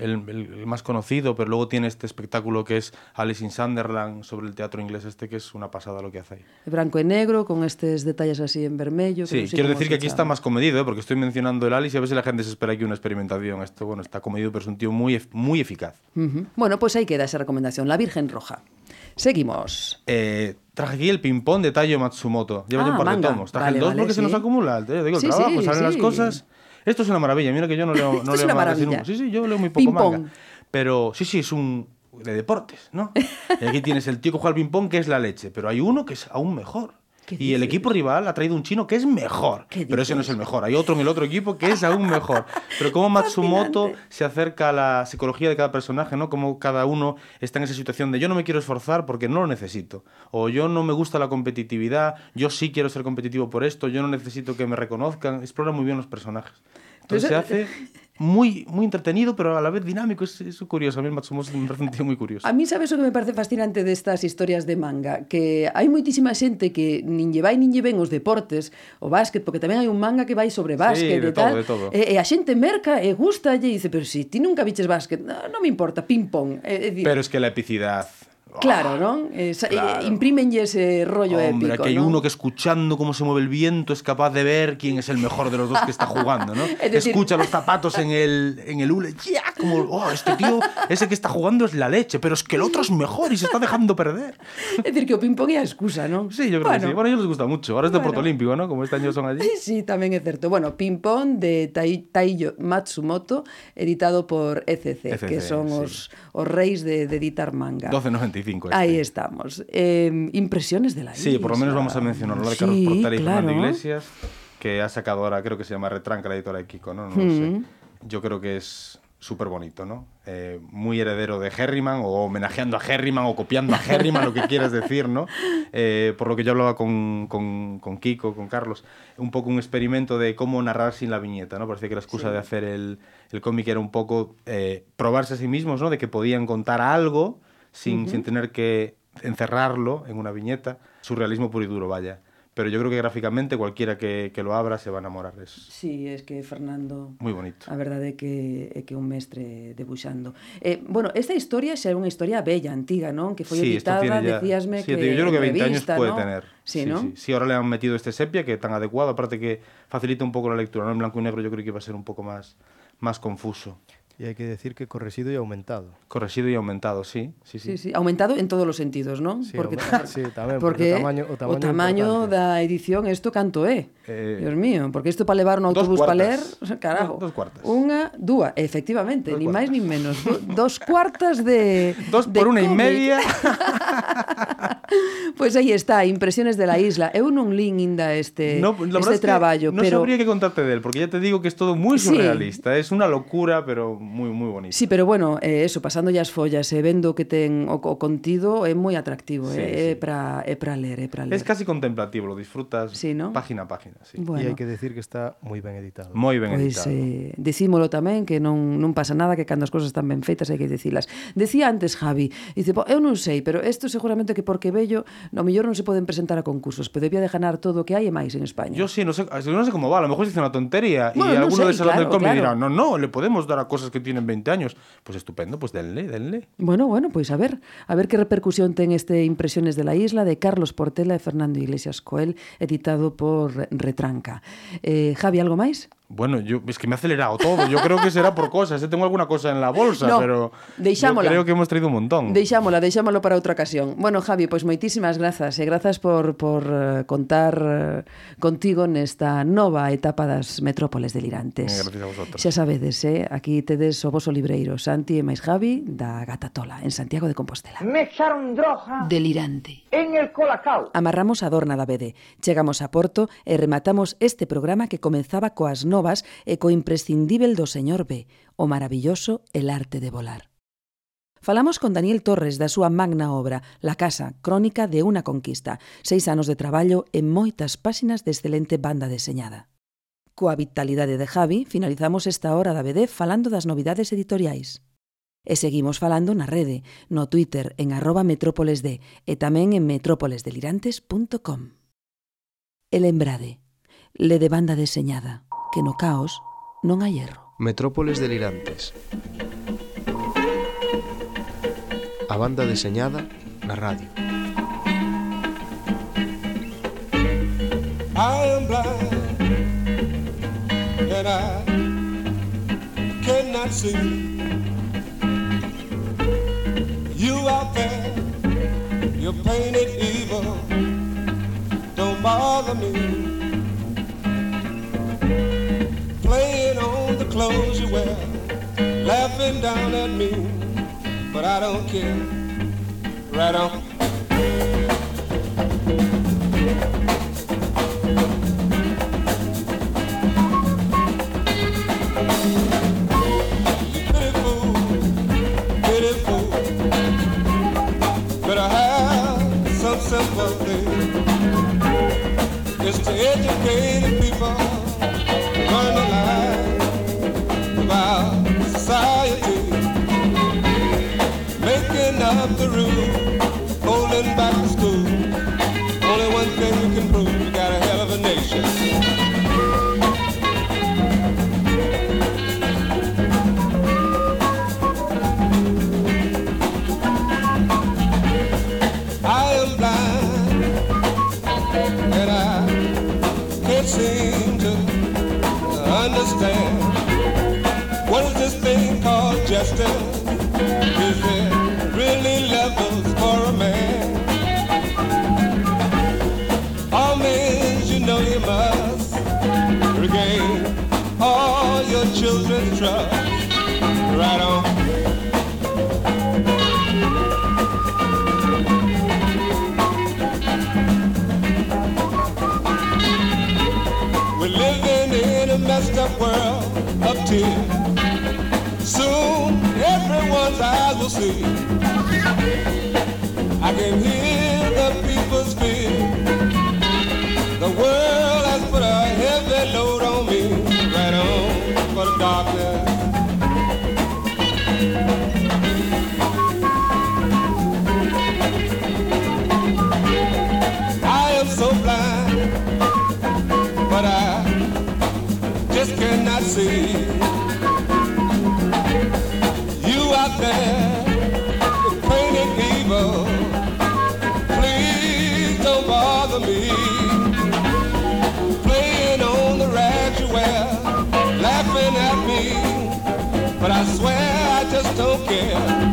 [SPEAKER 5] el, más conocido, pero luego tiene este espectáculo que es Alice in Sunderland sobre el teatro inglés este, que es una pasada lo que hace ahí.
[SPEAKER 1] Branco e negro, con estes detalles así en vermello. que
[SPEAKER 5] Sí, quiero decir que aquí está más comedido, ¿eh? porque estoy mencionando el Alice y a veces la gente se espera aquí una experimentación. Esto, bueno, está comedido, pero es un tío muy, muy eficaz.
[SPEAKER 1] Bueno, pues aí queda esa recomendación, La Virgen Roja. Seguimos.
[SPEAKER 5] Eh, traje aquí el ping-pong de Tayo Matsumoto. Lleva
[SPEAKER 1] Ah,
[SPEAKER 5] un par
[SPEAKER 1] manga.
[SPEAKER 5] de tomos. Traje
[SPEAKER 1] Vale,
[SPEAKER 5] el 2
[SPEAKER 1] vale,
[SPEAKER 5] porque se nos acumula. Te digo, el
[SPEAKER 1] Sí,
[SPEAKER 5] trabajo,
[SPEAKER 1] sí,
[SPEAKER 5] salen las cosas. Esto es una maravilla. Mira que yo no leo, no leo
[SPEAKER 1] una
[SPEAKER 5] manga
[SPEAKER 1] maravilla.
[SPEAKER 5] nunca. Sí, sí, yo leo muy poco manga. Pero sí, sí, es un de deportes, ¿no? y aquí tienes el tío que juega al ping-pong, que es la leche. Pero hay uno que es aún mejor.
[SPEAKER 1] ¿Qué
[SPEAKER 5] Y el equipo rival ha traído un chino que es mejor.
[SPEAKER 1] ¿Qué
[SPEAKER 5] Pero ese no es el mejor. Hay otro en el otro equipo que es aún mejor. Pero como Matsumoto
[SPEAKER 1] Fascinante.
[SPEAKER 5] se acerca a la psicología de cada personaje, ¿no? Como cada uno está en esa situación de yo no me quiero esforzar porque no lo necesito. O yo no me gusta la competitividad, yo sí quiero ser competitivo por esto, yo no necesito que me reconozcan. Explora muy bien los personajes. Entonces se hace moi moi entretenido, pero a la vez dinámico, es iso curioso, a mí Matsumoto me parece un tío moi curioso.
[SPEAKER 1] A mí sabes o que me parece fascinante destas historias de manga, que hai moitísima xente que nin lle vai nin lle ven os deportes, o básquet, porque tamén hai un manga que vai sobre básquet sí,
[SPEAKER 5] de
[SPEAKER 1] e tal.
[SPEAKER 5] todo. De todo.
[SPEAKER 1] E, e a xente merca e gusta e dice, pero si ti nunca viches básquet, non no me importa, ping pong. E, eh, e,
[SPEAKER 5] pero es que la epicidade
[SPEAKER 1] Claro, non? Eh, sa-
[SPEAKER 5] Claro.
[SPEAKER 1] eh, imprimenlle ese rollo
[SPEAKER 5] Hombre,
[SPEAKER 1] épico
[SPEAKER 5] aquí hay
[SPEAKER 1] non?
[SPEAKER 5] uno que escuchando cómo se mueve el viento es capaz de ver quién es el mejor de los dos que está jugando, ¿no?
[SPEAKER 1] Es decir-
[SPEAKER 5] Escucha los zapatos en el, en el hule, ¡ya! Como, oh, este tío, ese que está jugando es la leche, pero es que el otro es mejor y se está dejando perder.
[SPEAKER 1] É dicir que ping pong excusa, non?
[SPEAKER 5] Sí, yo creo que sí. Bueno, a ellos les gusta mucho. Ahora es deporte
[SPEAKER 1] Bueno.
[SPEAKER 5] olímpico, ¿no? Como este año son allí.
[SPEAKER 1] Sí, tamén é certo. Bueno, Ping Pong de Tai, Taiyo Matsumoto, editado por ECC,
[SPEAKER 5] ECC,
[SPEAKER 1] que son
[SPEAKER 5] sí.
[SPEAKER 1] os, os reis de, de editar manga.
[SPEAKER 5] 12.95 este.
[SPEAKER 1] Ahí estamos. Eh, impresiones de la
[SPEAKER 5] Sí, por lo menos vamos a mencionar la de Carlos
[SPEAKER 1] Sí,
[SPEAKER 5] Portela y Fernando
[SPEAKER 1] claro.
[SPEAKER 5] Iglesias, que ha sacado ahora, creo que se llama Retranca, la editora de Kiko, ¿no? No lo sé. Yo creo que es súper bonito, ¿no? Eh, muy heredero de Herriman, o homenajeando a Herriman, o copiando a Herriman, lo que quieras decir, ¿no? Eh, por lo que yo hablaba con, con, con Kiko, con Carlos, un poco un experimento de cómo narrar sin la viñeta, ¿no? Parecía que la excusa de hacer el, el cómic era un poco eh, probarse a sí mismos, ¿no? De que podían contar algo sin, sin tener que encerrarlo en una viñeta, surrealismo puro y duro, vaya. pero yo creo que gráficamente cualquiera que, que lo abra se va a enamorar. Es
[SPEAKER 1] Sí, es que Fernando
[SPEAKER 5] muy bonito.
[SPEAKER 1] A verdade é que é que un mestre debuxando. Eh, bueno, esta historia xa é unha historia bella, antiga, non? Que foi
[SPEAKER 5] Sí,
[SPEAKER 1] editada,
[SPEAKER 5] ya-
[SPEAKER 1] decíasme
[SPEAKER 5] sí,
[SPEAKER 1] que
[SPEAKER 5] yo creo que 20 años
[SPEAKER 1] revista,
[SPEAKER 5] puede
[SPEAKER 1] ¿no?
[SPEAKER 5] tener.
[SPEAKER 1] Sí, ¿no?
[SPEAKER 5] sí. Sí, ahora le han metido este sepia que tan adecuado, aparte que facilita un poco la lectura, ¿no? En blanco y negro yo creo que iba a ser un poco más, más confuso.
[SPEAKER 3] E hai que decir que corregido e aumentado.
[SPEAKER 5] Corregido e aumentado, sí. Sí, sí.
[SPEAKER 1] sí, sí. Aumentado en todos os sentidos, non?
[SPEAKER 3] Sí,
[SPEAKER 1] porque,
[SPEAKER 3] sí, tamén,
[SPEAKER 1] porque,
[SPEAKER 3] porque o tamaño, o tamaño, o
[SPEAKER 1] tamaño
[SPEAKER 3] importante.
[SPEAKER 1] da edición, isto canto é?
[SPEAKER 5] Eh,
[SPEAKER 1] Dios mío, porque isto para levar un autobús para ler, carajo.
[SPEAKER 5] Dos, dos cuartas.
[SPEAKER 1] Unha, dúa, efectivamente,
[SPEAKER 5] dos
[SPEAKER 1] ni máis ni menos. Do, dos cuartas de...
[SPEAKER 5] Dos por de unha
[SPEAKER 1] e
[SPEAKER 5] media.
[SPEAKER 1] Pois pues aí está, impresiones de la isla. Eu non lin inda este,
[SPEAKER 5] no,
[SPEAKER 1] este traballo.
[SPEAKER 5] Non
[SPEAKER 1] pero...
[SPEAKER 5] sabría que contarte del, porque ya te digo que é todo
[SPEAKER 1] moi
[SPEAKER 5] surrealista. Sí. Es unha locura, pero moi, moi bonito.
[SPEAKER 1] Sí, pero bueno, eh, eso, pasando as follas e eh, vendo que ten o, o contido, é moi atractivo.
[SPEAKER 5] Sí,
[SPEAKER 1] eh,
[SPEAKER 5] sí.
[SPEAKER 1] Para é para ler, é para ler.
[SPEAKER 5] Es casi contemplativo, lo disfrutas
[SPEAKER 1] sí, ¿no?
[SPEAKER 5] página a página. Sí.
[SPEAKER 1] Bueno.
[SPEAKER 3] E hai que decir que está moi ben editado.
[SPEAKER 5] Moi ben pues,
[SPEAKER 1] pois,
[SPEAKER 5] editado.
[SPEAKER 1] Eh, decímolo tamén que non, non pasa nada, que cando as cousas están ben feitas hai que dicilas. Decía antes Javi, dice, eu non sei, pero isto seguramente que porque ve vello, no mellor non se poden presentar a concursos, pero debía de ganar todo o que hai e máis en España.
[SPEAKER 5] Yo sí, no sé, no sé cómo va. A lo mejor se dice una tontería
[SPEAKER 1] Bueno,
[SPEAKER 5] y
[SPEAKER 1] no
[SPEAKER 5] alguno
[SPEAKER 1] sé,
[SPEAKER 5] del salón
[SPEAKER 1] claro,
[SPEAKER 5] del cómic
[SPEAKER 1] claro.
[SPEAKER 5] dirá, no, no, le podemos dar a cosas que tienen 20 años. Pues estupendo, pues denle, denle.
[SPEAKER 1] Bueno, bueno, pois a ver, a ver que repercusión ten este Impresiones de la Isla de Carlos Portela e Fernando Iglesias Coel, editado por Retranca. Eh, Javi, algo máis?
[SPEAKER 5] Bueno, yo, es que me ha acelerado todo. Yo creo que será por cosas. Eu tengo alguna cosa en la bolsa,
[SPEAKER 1] no,
[SPEAKER 5] pero
[SPEAKER 1] deixámola.
[SPEAKER 5] creo que hemos traído un montón.
[SPEAKER 1] Deixámola, deixámolo para outra ocasión. Bueno, Javi, pois pues moitísimas grazas e grazas por, por eh, contar eh, contigo nesta nova etapa das metrópoles delirantes.
[SPEAKER 5] Gracias a vosotros.
[SPEAKER 1] Xa sabedes, eh? aquí tedes o voso libreiro Santi e máis Javi da Gatatola, en Santiago de Compostela.
[SPEAKER 6] Me echaron droga
[SPEAKER 7] delirante
[SPEAKER 6] en el colacao.
[SPEAKER 1] Amarramos a Dorna da BD, chegamos a Porto e rematamos este programa que comenzaba coas novas e co imprescindível do señor B, o maravilloso El arte de volar. Falamos con Daniel Torres da súa magna obra La casa, crónica de unha conquista, seis anos de traballo e moitas páxinas de excelente banda deseñada. Coa vitalidade de Javi, finalizamos esta hora da BD falando das novidades editoriais. E seguimos falando na rede, no Twitter en arroba metrópolesd e tamén en metrópolesdelirantes.com. El Embrade, le de banda deseñada que no caos non hai erro.
[SPEAKER 8] Metrópoles delirantes. A banda deseñada na radio.
[SPEAKER 9] I am blind and I cannot see you out there. You painted evil. Don't bother me. Clothes you wear, laughing down at me, but I don't care. Right on. Sympathy. People seem to again.